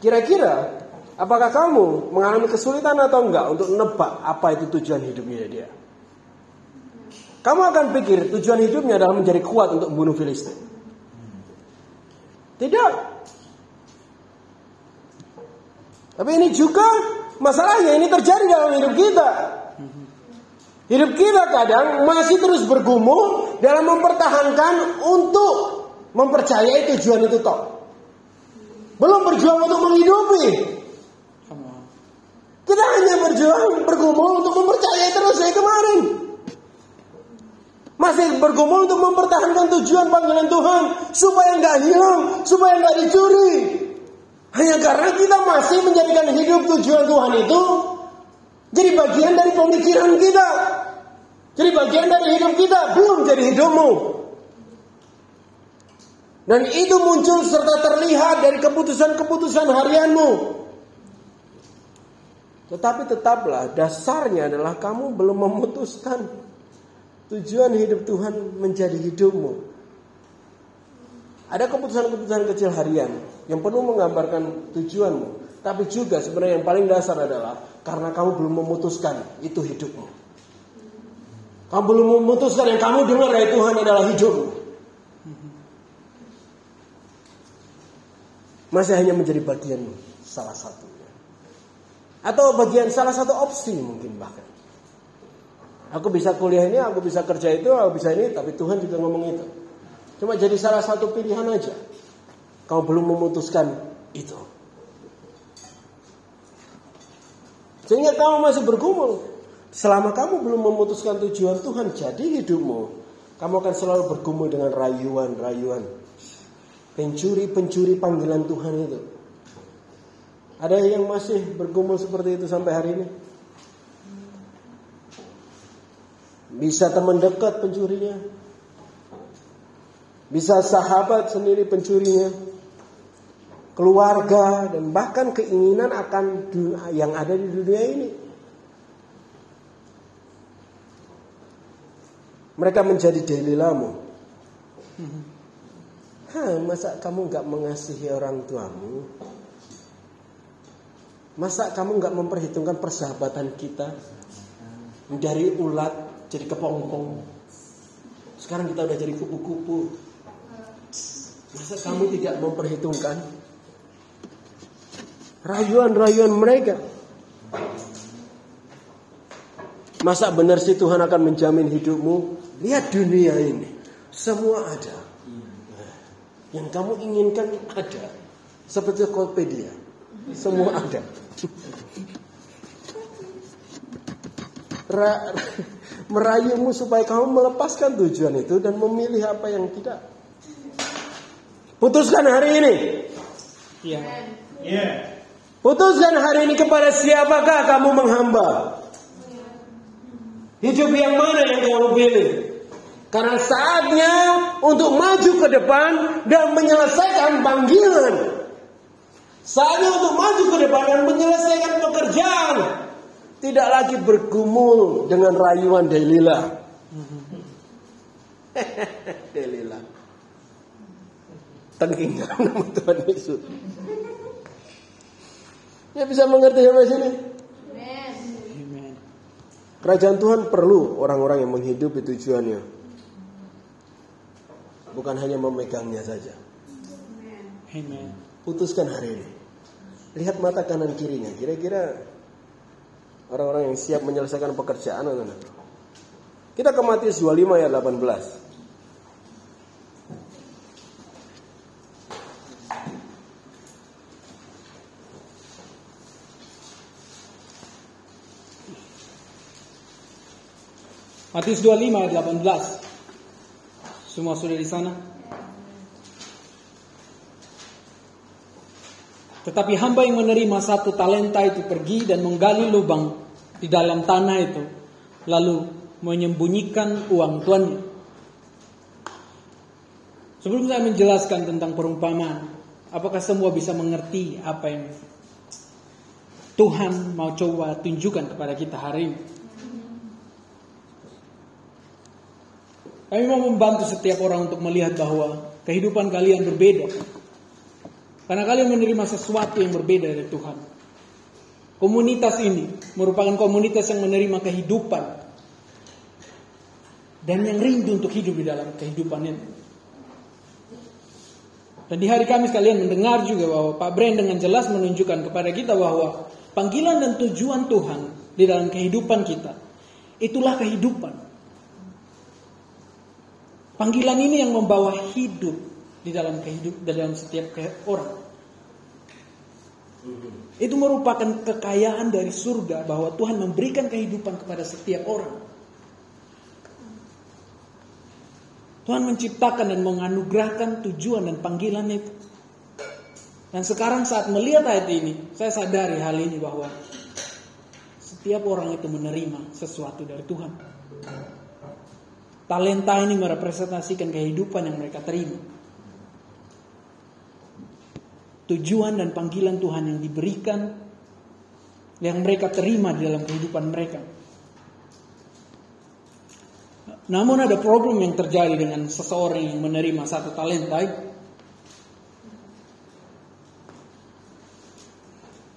S1: Kira-kira apakah kamu mengalami kesulitan atau enggak untuk nebak apa itu tujuan hidupnya dia? Kamu akan pikir tujuan hidupnya adalah menjadi kuat untuk membunuh Filistin. Tidak. Tapi ini juga masalahnya ini terjadi dalam hidup kita. Hidup kita kadang masih terus bergumul dalam mempertahankan untuk mempercayai tujuan itu toh. Belum berjuang untuk menghidupi. Kita hanya berjuang bergumul untuk mempercayai terus kayak kemarin. Masih bergumul untuk mempertahankan tujuan panggilan Tuhan supaya nggak hilang, supaya nggak dicuri. Hanya karena kita masih menjadikan hidup tujuan Tuhan itu jadi bagian dari pemikiran kita. Jadi bagian dari hidup kita, belum jadi hidupmu. Dan itu muncul serta terlihat dari keputusan-keputusan harianmu. Tetapi tetaplah dasarnya adalah kamu belum memutuskan tujuan hidup Tuhan menjadi hidupmu. Ada keputusan-keputusan kecil harian yang penuh menggambarkan tujuanmu. Tapi juga sebenarnya yang paling dasar adalah karena kamu belum memutuskan itu hidupmu. Kamu belum memutuskan yang kamu dengar dari Tuhan adalah hidupmu. Masih hanya menjadi bagian salah satunya. Atau bagian salah satu opsi mungkin bahkan. Aku bisa kuliah ini, aku bisa kerja itu, aku bisa ini, tapi Tuhan juga ngomong itu. Cuma jadi salah satu pilihan aja. Kau belum memutuskan itu. Sehingga kamu masih bergumul. Selama kamu belum memutuskan tujuan Tuhan jadi hidupmu, kamu akan selalu bergumul dengan rayuan-rayuan. Pencuri-pencuri panggilan Tuhan itu. Ada yang masih bergumul seperti itu sampai hari ini? Bisa teman dekat pencurinya. Bisa sahabat sendiri pencurinya. Keluarga dan bahkan keinginan akan yang ada di dunia ini. Mereka menjadi delilamu. Hah, masa kamu nggak mengasihi orang tuamu? Masa kamu nggak memperhitungkan persahabatan kita dari ulat jadi kepompong? Sekarang kita udah jadi kupu-kupu. Masa kamu tidak memperhitungkan rayuan-rayuan mereka? Masa benar sih Tuhan akan menjamin hidupmu? Lihat dunia ini, semua ada. Yang kamu inginkan ada. Seperti Tokopedia. Semua ada. Ra- merayumu supaya kamu melepaskan tujuan itu dan memilih apa yang tidak. Putuskan hari ini.
S2: Iya.
S1: Putuskan hari ini kepada siapakah kamu menghamba. Hidup yang mana yang kamu pilih? Karena saatnya untuk maju ke depan dan menyelesaikan panggilan. Saatnya untuk maju ke depan dan menyelesaikan pekerjaan. Tidak lagi bergumul dengan rayuan Delila. Delila. Tengking nama Tuhan Yesus. Ya bisa mengerti sampai sini.
S2: Amen.
S1: Kerajaan Tuhan perlu orang-orang yang menghidupi tujuannya. Bukan hanya memegangnya saja.
S2: Amen.
S1: Putuskan hari ini. Lihat mata kanan kirinya. Kira-kira orang-orang yang siap menyelesaikan pekerjaan atau tidak. Kita ke Matius 25 ayat 18.
S2: Matius 25 ayat 18. Semua sudah di sana? Tetapi hamba yang menerima satu talenta itu pergi dan menggali lubang di dalam tanah itu, lalu menyembunyikan uang tuannya. Sebelum saya menjelaskan tentang perumpamaan, apakah semua bisa mengerti apa yang Tuhan mau coba tunjukkan kepada kita hari ini? Kami mau membantu setiap orang untuk melihat bahwa kehidupan kalian berbeda. Karena kalian menerima sesuatu yang berbeda dari Tuhan. Komunitas ini merupakan komunitas yang menerima kehidupan dan yang rindu untuk hidup di dalam kehidupan ini. Dan di hari Kamis kalian mendengar juga bahwa Pak Brand dengan jelas menunjukkan kepada kita bahwa panggilan dan tujuan Tuhan di dalam kehidupan kita itulah kehidupan. Panggilan ini yang membawa hidup di dalam kehidupan dalam setiap orang. Itu merupakan kekayaan dari surga bahwa Tuhan memberikan kehidupan kepada setiap orang. Tuhan menciptakan dan menganugerahkan tujuan dan panggilan itu. Dan sekarang saat melihat ayat ini, saya sadari hal ini bahwa setiap orang itu menerima sesuatu dari Tuhan. Talenta ini merepresentasikan kehidupan yang mereka terima. Tujuan dan panggilan Tuhan yang diberikan, yang mereka terima di dalam kehidupan mereka. Namun ada problem yang terjadi dengan seseorang yang menerima satu talenta.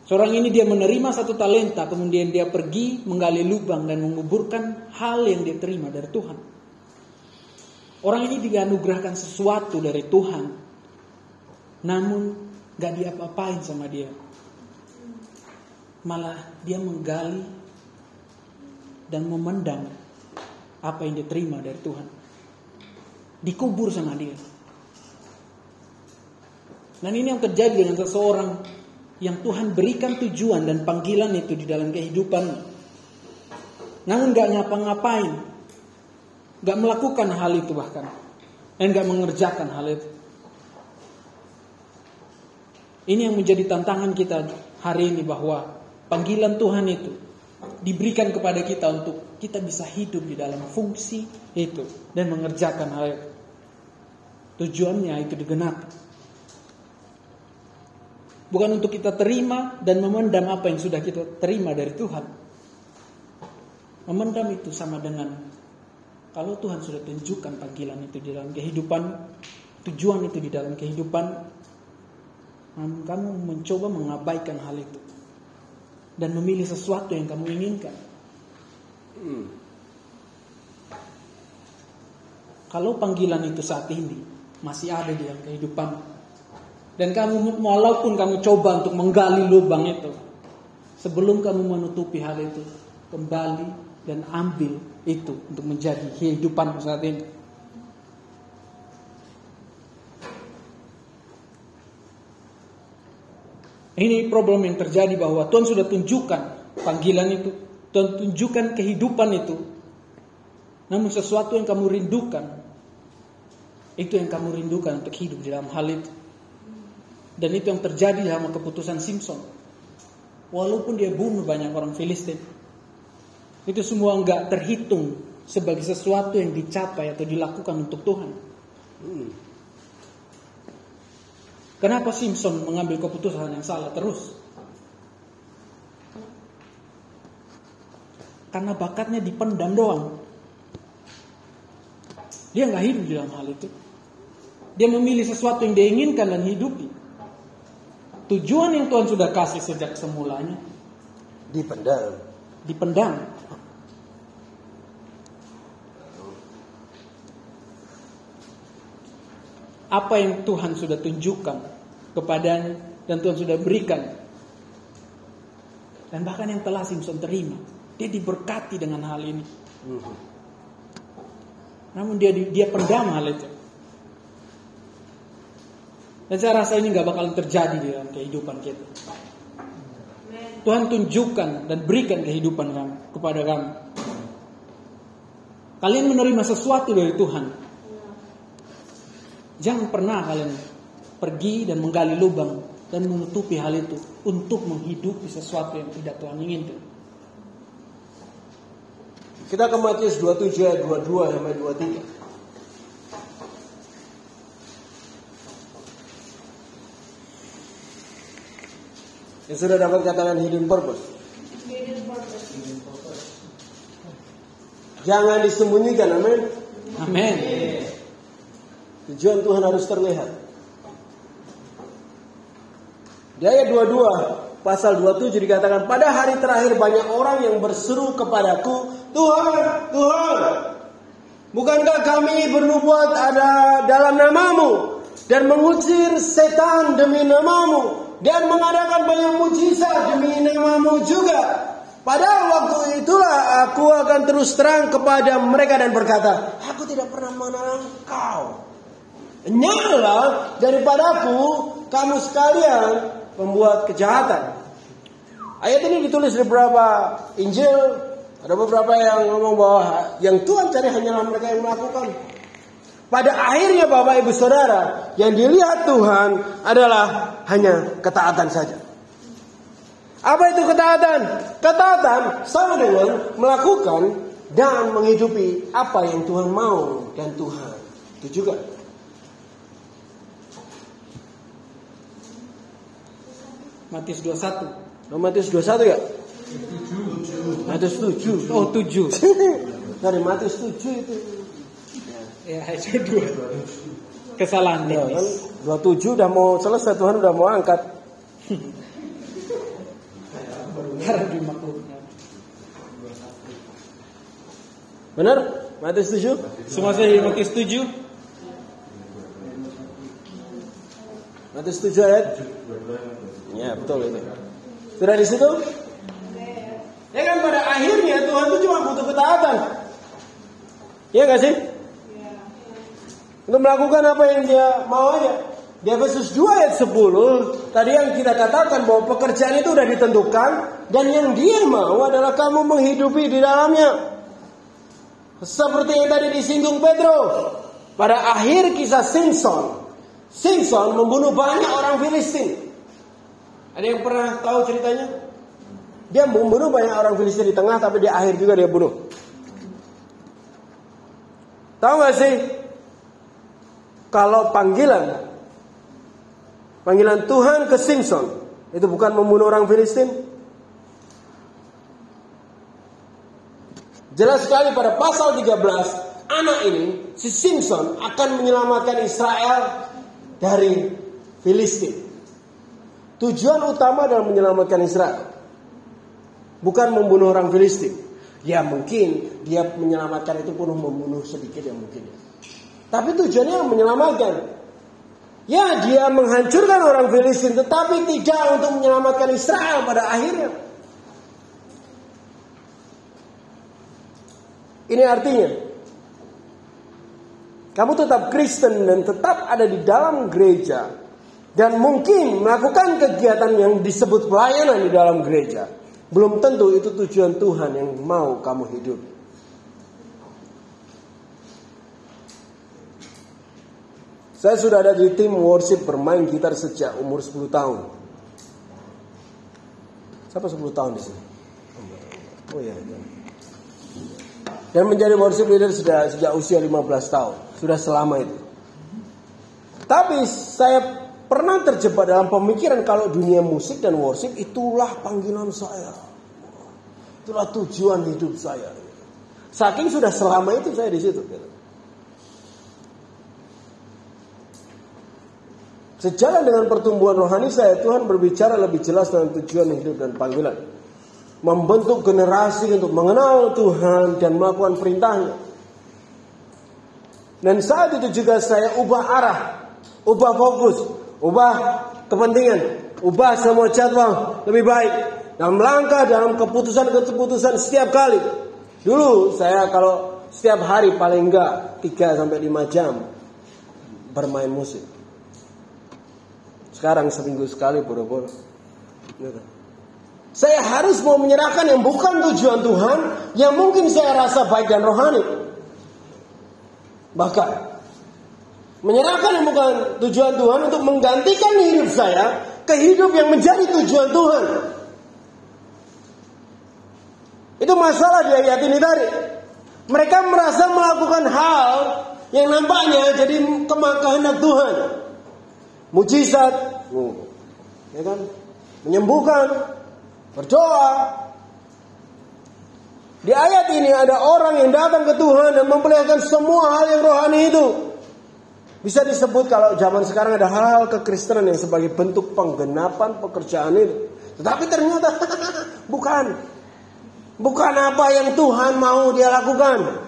S2: Seorang ini dia menerima satu talenta, kemudian dia pergi menggali lubang dan menguburkan hal yang dia terima dari Tuhan. Orang ini dianugerahkan sesuatu dari Tuhan, namun gak diapa-apain sama dia. Malah dia menggali dan memendam apa yang diterima dari Tuhan. Dikubur sama dia. Dan ini yang terjadi dengan seseorang yang Tuhan berikan tujuan dan panggilan itu di dalam kehidupan. Namun gak ngapa-ngapain. Gak melakukan hal itu bahkan. Dan gak mengerjakan hal itu. Ini yang menjadi tantangan kita hari ini bahwa panggilan Tuhan itu diberikan kepada kita untuk kita bisa hidup di dalam fungsi itu dan mengerjakan hal itu. Tujuannya itu digenapi. Bukan untuk kita terima dan memendam apa yang sudah kita terima dari Tuhan. Memendam itu sama dengan kalau Tuhan sudah tunjukkan panggilan itu di dalam kehidupan, tujuan itu di dalam kehidupan, kamu mencoba mengabaikan hal itu dan memilih sesuatu yang kamu inginkan. Hmm. Kalau panggilan itu saat ini masih ada di dalam kehidupan dan kamu walaupun kamu coba untuk menggali lubang itu sebelum kamu menutupi hal itu kembali dan ambil itu untuk menjadi kehidupan saat ini. Ini problem yang terjadi bahwa Tuhan sudah tunjukkan panggilan itu, Tuhan tunjukkan kehidupan itu. Namun sesuatu yang kamu rindukan, itu yang kamu rindukan untuk hidup di dalam hal itu. Dan itu yang terjadi dalam keputusan Simpson. Walaupun dia bunuh banyak orang Filistin, itu semua enggak terhitung sebagai sesuatu yang dicapai atau dilakukan untuk Tuhan. Hmm. Kenapa Simpson mengambil keputusan yang salah terus? Karena bakatnya dipendam doang. Dia nggak hidup di dalam hal itu. Dia memilih sesuatu yang dia inginkan dan hidupi. Tujuan yang Tuhan sudah kasih sejak semulanya
S1: dipendam.
S2: Dipendam. Apa yang Tuhan sudah tunjukkan kepadanya dan Tuhan sudah berikan. Dan bahkan yang telah Simpson terima, dia diberkati dengan hal ini. Namun dia dia pendam hal itu. Dan saya rasa ini nggak bakal terjadi di dalam kehidupan kita. Tuhan tunjukkan dan berikan kehidupan kamu kepada kamu. Kalian menerima sesuatu dari Tuhan. Jangan pernah kalian pergi dan menggali lubang dan menutupi hal itu untuk menghidupi sesuatu yang tidak Tuhan inginkan.
S1: Kita ke Matius 27 ayat 22 sampai 23. Yang sudah dapat katakan hidden purpose. Jangan disembunyikan, amin.
S2: Amin.
S1: Tujuan Tuhan harus terlihat. Di ayat 22 pasal 27 dikatakan pada hari terakhir banyak orang yang berseru kepadaku, Tuhan, Tuhan, bukankah kami bernubuat ada dalam namamu dan mengusir setan demi namamu dan mengadakan banyak mujizat demi namamu juga. Pada waktu itulah aku akan terus terang kepada mereka dan berkata, aku tidak pernah mengenal engkau. Nyala daripadaku kamu sekalian membuat kejahatan. Ayat ini ditulis di beberapa Injil. Ada beberapa yang ngomong bahwa yang Tuhan cari hanyalah mereka yang melakukan. Pada akhirnya Bapak Ibu Saudara, yang dilihat Tuhan adalah hanya ketaatan saja. Apa itu ketaatan? Ketaatan sama dengan melakukan dan menghidupi apa yang Tuhan mau dan Tuhan itu juga.
S2: Matius 21.
S1: Oh, Matius 21 ya? Matius 7.
S2: Oh, 7.
S1: Dari Matius 7 itu.
S2: ya, itu dua. Kesalahan
S1: Ya, kan
S2: teknis.
S1: 27 udah mau selesai Tuhan udah mau angkat.
S2: Dimaklumkan.
S1: Benar? Matius 7?
S2: Semua saya Matius 7.
S1: Matius 7 ayat? Ya, betul itu. Sudah di situ? Ya kan pada akhirnya Tuhan itu cuma butuh ketaatan. Iya gak sih? Untuk melakukan apa yang dia mau aja. Di Efesus 2 ayat 10, tadi yang kita katakan bahwa pekerjaan itu sudah ditentukan dan yang dia mau adalah kamu menghidupi di dalamnya. Seperti yang tadi disinggung Pedro. Pada akhir kisah Simpson, Simpson membunuh banyak orang Filistin. Ada yang pernah tahu ceritanya? Dia membunuh banyak orang Filistin di tengah, tapi di akhir juga dia bunuh. Tahu gak sih? Kalau panggilan panggilan Tuhan ke Simpson itu bukan membunuh orang Filistin. Jelas sekali pada pasal 13 anak ini si Simpson akan menyelamatkan Israel dari Filistin. Tujuan utama adalah menyelamatkan Israel. Bukan membunuh orang Filistin. Ya mungkin dia menyelamatkan itu pun membunuh sedikit yang mungkin. Tapi tujuannya menyelamatkan. Ya dia menghancurkan orang Filistin tetapi tidak untuk menyelamatkan Israel pada akhirnya. Ini artinya kamu tetap Kristen dan tetap ada di dalam gereja dan mungkin melakukan kegiatan yang disebut pelayanan di dalam gereja. Belum tentu itu tujuan Tuhan yang mau kamu hidup. Saya sudah ada di tim worship bermain gitar sejak umur 10 tahun. Siapa 10 tahun di sini? Oh iya. iya. Dan menjadi worship leader sudah sejak usia 15 tahun. Sudah selama itu. Tapi saya pernah terjebak dalam pemikiran kalau dunia musik dan worship itulah panggilan saya. Itulah tujuan hidup saya. Saking sudah selama itu saya di situ. Sejalan dengan pertumbuhan rohani saya, Tuhan berbicara lebih jelas tentang tujuan hidup dan panggilan. Membentuk generasi untuk mengenal Tuhan dan melakukan perintahnya. Dan saat itu juga saya ubah arah, ubah fokus, ubah kepentingan, ubah semua jadwal lebih baik. Dan melangkah dalam keputusan-keputusan setiap kali. Dulu saya kalau setiap hari paling enggak 3 sampai 5 jam bermain musik. Sekarang seminggu sekali boro-boro. Gitu. Saya harus mau menyerahkan yang bukan tujuan Tuhan, yang mungkin saya rasa baik dan rohani. Bahkan menyerahkan bukan tujuan Tuhan untuk menggantikan hidup saya ke hidup yang menjadi tujuan Tuhan. Itu masalah di ayat ini tadi. Mereka merasa melakukan hal yang nampaknya jadi kehendak Tuhan. Mujizat, ya kan? Menyembuhkan, berdoa. Di ayat ini ada orang yang datang ke Tuhan dan memperlihatkan semua hal yang rohani itu. Bisa disebut kalau zaman sekarang ada hal-hal kekristenan yang sebagai bentuk penggenapan pekerjaan itu. Tetapi ternyata bukan. Bukan apa yang Tuhan mau dia lakukan.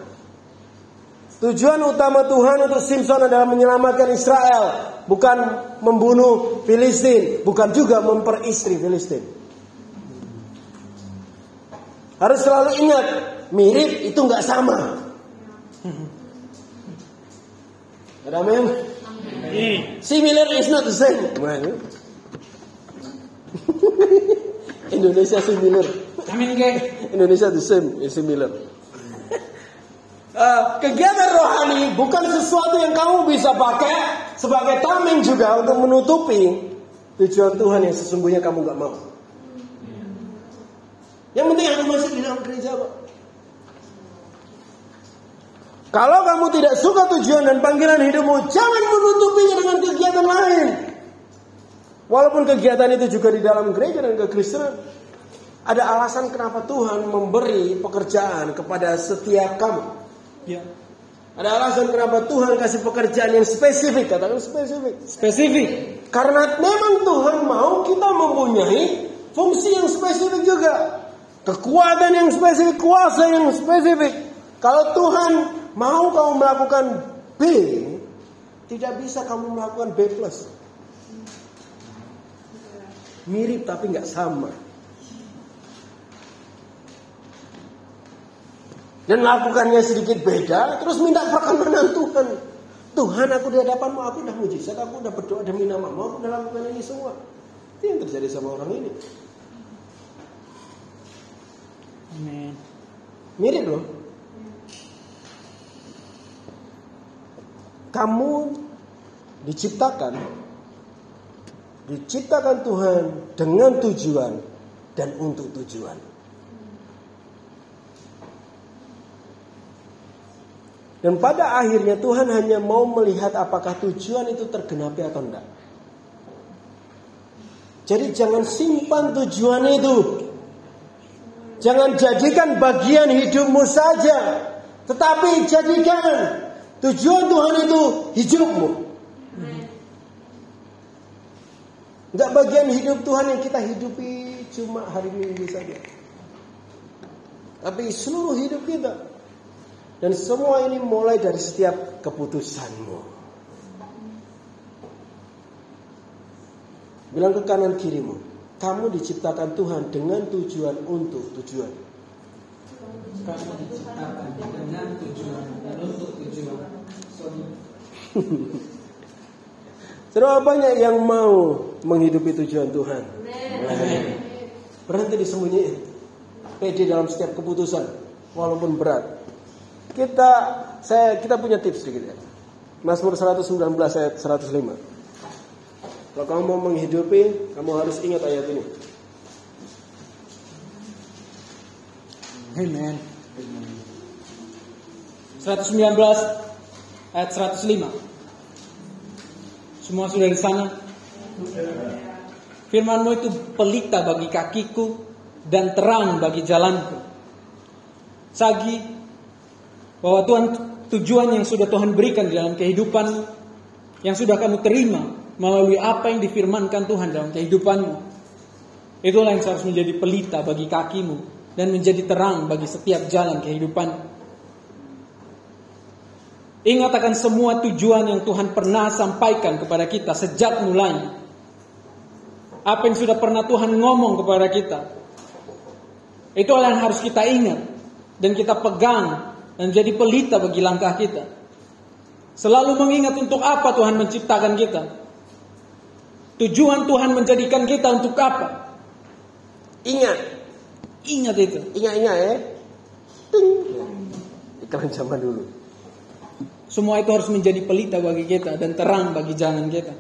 S1: Tujuan utama Tuhan untuk Simpson adalah menyelamatkan Israel, bukan membunuh Filistin, bukan juga memperistri Filistin. Harus selalu ingat, mirip itu nggak sama. Ada amin? Similar is not the same. Indonesia similar.
S2: Amin?
S1: Indonesia the same, is similar. Uh, kegiatan rohani bukan sesuatu yang kamu bisa pakai sebagai tameng juga untuk menutupi tujuan Tuhan yang sesungguhnya kamu gak mau. Yang penting aku masuk di dalam gereja, Pak. Kalau kamu tidak suka tujuan dan panggilan hidupmu, jangan menutupinya dengan kegiatan lain. Walaupun kegiatan itu juga di dalam gereja dan kekristenan. Ada alasan kenapa Tuhan memberi pekerjaan kepada setiap kamu.
S2: Ya.
S1: Ada alasan kenapa Tuhan kasih pekerjaan yang spesifik, katakan spesifik.
S2: Spesifik.
S1: Karena memang Tuhan mau kita mempunyai fungsi yang spesifik juga. Kekuatan yang spesifik, kuasa yang spesifik. Kalau Tuhan mau kamu melakukan B, tidak bisa kamu melakukan B plus. Mirip tapi nggak sama. dan lakukannya sedikit beda, terus minta perkenanan Tuhan. Tuhan aku di hadapanmu, aku udah mujizat, aku udah berdoa demi namamu, aku udah lakukan ini semua. Itu yang terjadi sama orang ini.
S2: Amin.
S1: Mirip loh. Kamu diciptakan diciptakan Tuhan dengan tujuan dan untuk tujuan. Dan pada akhirnya Tuhan hanya mau melihat apakah tujuan itu tergenapi atau enggak. Jadi jangan simpan tujuan itu. Jangan jadikan bagian hidupmu saja. Tetapi jadikan tujuan Tuhan itu hidupmu. Enggak bagian hidup Tuhan yang kita hidupi cuma hari minggu saja. Tapi seluruh hidup kita. Dan semua ini mulai dari setiap keputusanmu. Bilang ke kanan kirimu, kamu diciptakan Tuhan dengan tujuan untuk tujuan.
S2: Kamu diciptakan dengan tujuan dan untuk tujuan.
S1: Saudara banyak yang mau menghidupi tujuan Tuhan. Berhenti disembunyiin. Pede dalam setiap keputusan, walaupun berat. Kita saya kita punya tips sedikit ya. Mazmur 119 ayat 105. Kalau kamu mau menghidupi, kamu harus ingat ayat ini.
S2: Amen. 119 ayat 105. Semua sudah di sana? Firmanmu itu pelita bagi kakiku dan terang bagi jalanku. Sagi bahwa Tuhan tujuan yang sudah Tuhan berikan dalam kehidupan yang sudah kamu terima melalui apa yang difirmankan Tuhan dalam kehidupanmu. Itulah yang harus menjadi pelita bagi kakimu dan menjadi terang bagi setiap jalan kehidupan. Ingat akan semua tujuan yang Tuhan pernah sampaikan kepada kita sejak mulai. Apa yang sudah pernah Tuhan ngomong kepada kita. Itulah yang harus kita ingat dan kita pegang dan jadi pelita bagi langkah kita. Selalu mengingat untuk apa Tuhan menciptakan kita. Tujuan Tuhan menjadikan kita untuk apa?
S1: Ingat,
S2: Ingat itu.
S1: ingat-ingat ya. Ting. Iklan zaman dulu.
S2: Semua itu harus menjadi pelita bagi kita dan terang bagi jalan kita.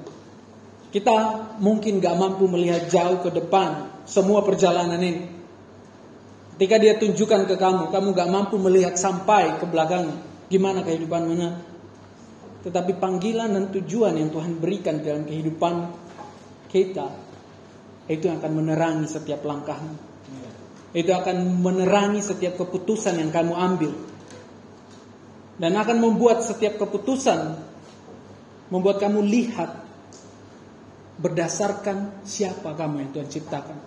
S2: Kita mungkin gak mampu melihat jauh ke depan semua perjalanan ini. Ketika dia tunjukkan ke kamu, kamu gak mampu melihat sampai ke belakang gimana kehidupan mana. Tetapi panggilan dan tujuan yang Tuhan berikan dalam kehidupan kita itu yang akan menerangi setiap langkahmu. Itu akan menerangi setiap keputusan yang kamu ambil. Dan akan membuat setiap keputusan membuat kamu lihat berdasarkan siapa kamu yang Tuhan ciptakan.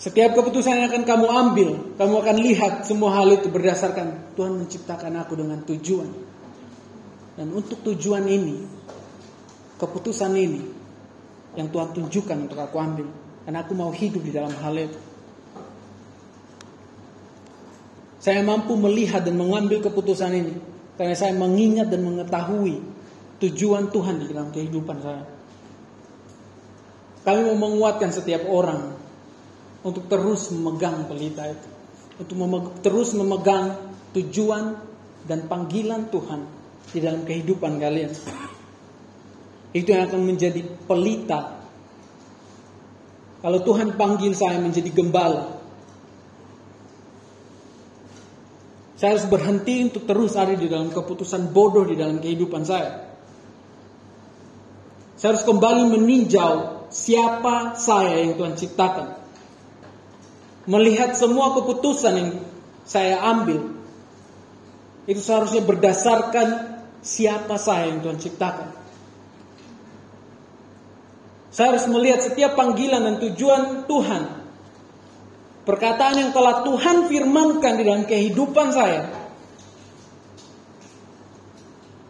S2: Setiap keputusan yang akan kamu ambil, kamu akan lihat semua hal itu berdasarkan Tuhan menciptakan aku dengan tujuan. Dan untuk tujuan ini, keputusan ini yang Tuhan tunjukkan untuk aku ambil. Dan aku mau hidup di dalam hal itu. Saya mampu melihat dan mengambil keputusan ini karena saya mengingat dan mengetahui tujuan Tuhan di dalam kehidupan saya. Kami mau menguatkan setiap orang untuk terus memegang pelita itu, untuk memeg- terus memegang tujuan dan panggilan Tuhan di dalam kehidupan kalian. Itu yang akan menjadi pelita. Kalau Tuhan panggil saya menjadi gembala, Saya harus berhenti untuk terus ada di dalam keputusan bodoh di dalam kehidupan saya. Saya harus kembali meninjau siapa saya yang Tuhan ciptakan. Melihat semua keputusan yang saya ambil. Itu seharusnya berdasarkan siapa saya yang Tuhan ciptakan. Saya harus melihat setiap panggilan dan tujuan Tuhan Perkataan yang telah Tuhan firmankan di dalam kehidupan saya.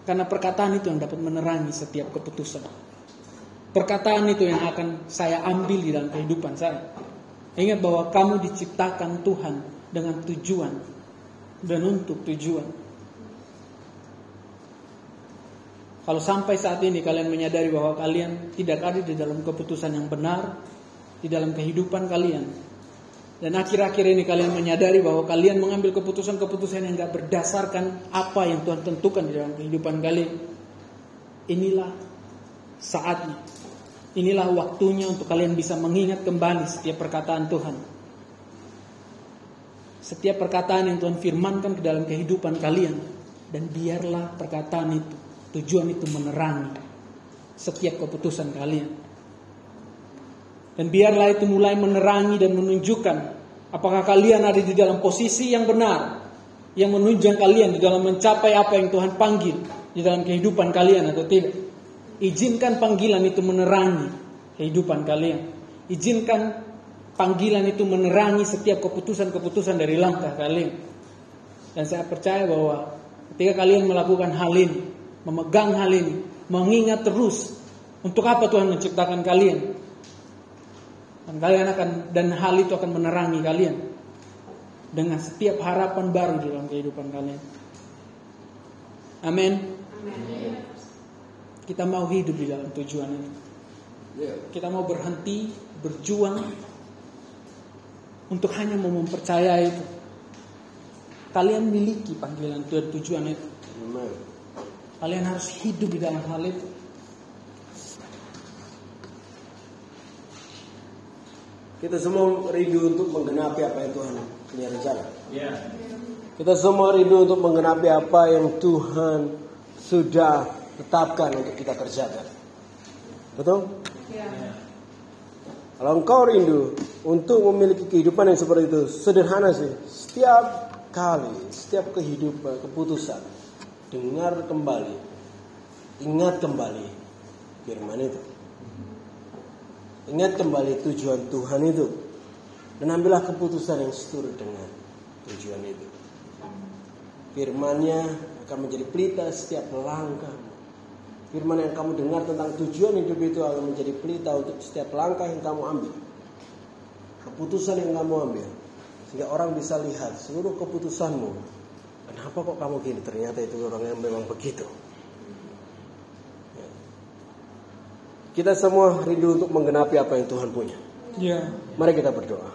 S2: Karena perkataan itu yang dapat menerangi setiap keputusan. Perkataan itu yang akan saya ambil di dalam kehidupan saya. Ingat bahwa kamu diciptakan Tuhan dengan tujuan dan untuk tujuan. Kalau sampai saat ini kalian menyadari bahwa kalian tidak ada di dalam keputusan yang benar di dalam kehidupan kalian, dan akhir-akhir ini kalian menyadari bahwa kalian mengambil keputusan-keputusan yang gak berdasarkan apa yang Tuhan tentukan di dalam kehidupan kalian. Inilah saatnya. Inilah waktunya untuk kalian bisa mengingat kembali setiap perkataan Tuhan. Setiap perkataan yang Tuhan firmankan ke dalam kehidupan kalian. Dan biarlah perkataan itu, tujuan itu menerangi setiap keputusan kalian. Dan biarlah itu mulai menerangi dan menunjukkan apakah kalian ada di dalam posisi yang benar yang menunjang kalian di dalam mencapai apa yang Tuhan panggil di dalam kehidupan kalian atau tidak. Izinkan panggilan itu menerangi kehidupan kalian. Izinkan panggilan itu menerangi setiap keputusan-keputusan dari langkah kalian. Dan saya percaya bahwa ketika kalian melakukan hal ini, memegang hal ini, mengingat terus untuk apa Tuhan menciptakan kalian, dan kalian akan dan hal itu akan menerangi kalian dengan setiap harapan baru di dalam kehidupan kalian. Amin. Kita mau hidup di dalam tujuan ini. Kita mau berhenti berjuang untuk hanya mau mempercayai itu. Kalian miliki panggilan Tuhan tujuan itu. Kalian harus hidup di dalam hal itu.
S1: Kita semua rindu untuk menggenapi apa yang Tuhan punya rencana. Kita semua rindu untuk menggenapi apa yang Tuhan sudah tetapkan untuk kita kerjakan. Betul? Kalau engkau rindu untuk memiliki kehidupan yang seperti itu, sederhana sih. Setiap kali, setiap kehidupan, keputusan, dengar kembali, ingat kembali firman itu. Ingat kembali tujuan Tuhan itu. Dan ambillah keputusan yang seturut dengan tujuan itu. Firmannya akan menjadi pelita setiap langkah. Firman yang kamu dengar tentang tujuan hidup itu akan menjadi pelita untuk setiap langkah yang kamu ambil. Keputusan yang kamu ambil. Sehingga orang bisa lihat seluruh keputusanmu. Kenapa kok kamu gini? Ternyata itu orang yang memang begitu. Kita semua rindu untuk menggenapi apa yang Tuhan punya.
S2: Ya.
S1: Mari kita berdoa.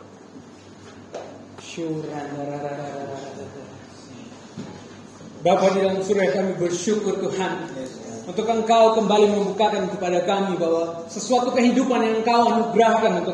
S2: Bapak di dalam surga kami bersyukur Tuhan untuk Engkau kembali membukakan kepada kami bahwa sesuatu kehidupan yang Engkau anugerahkan untuk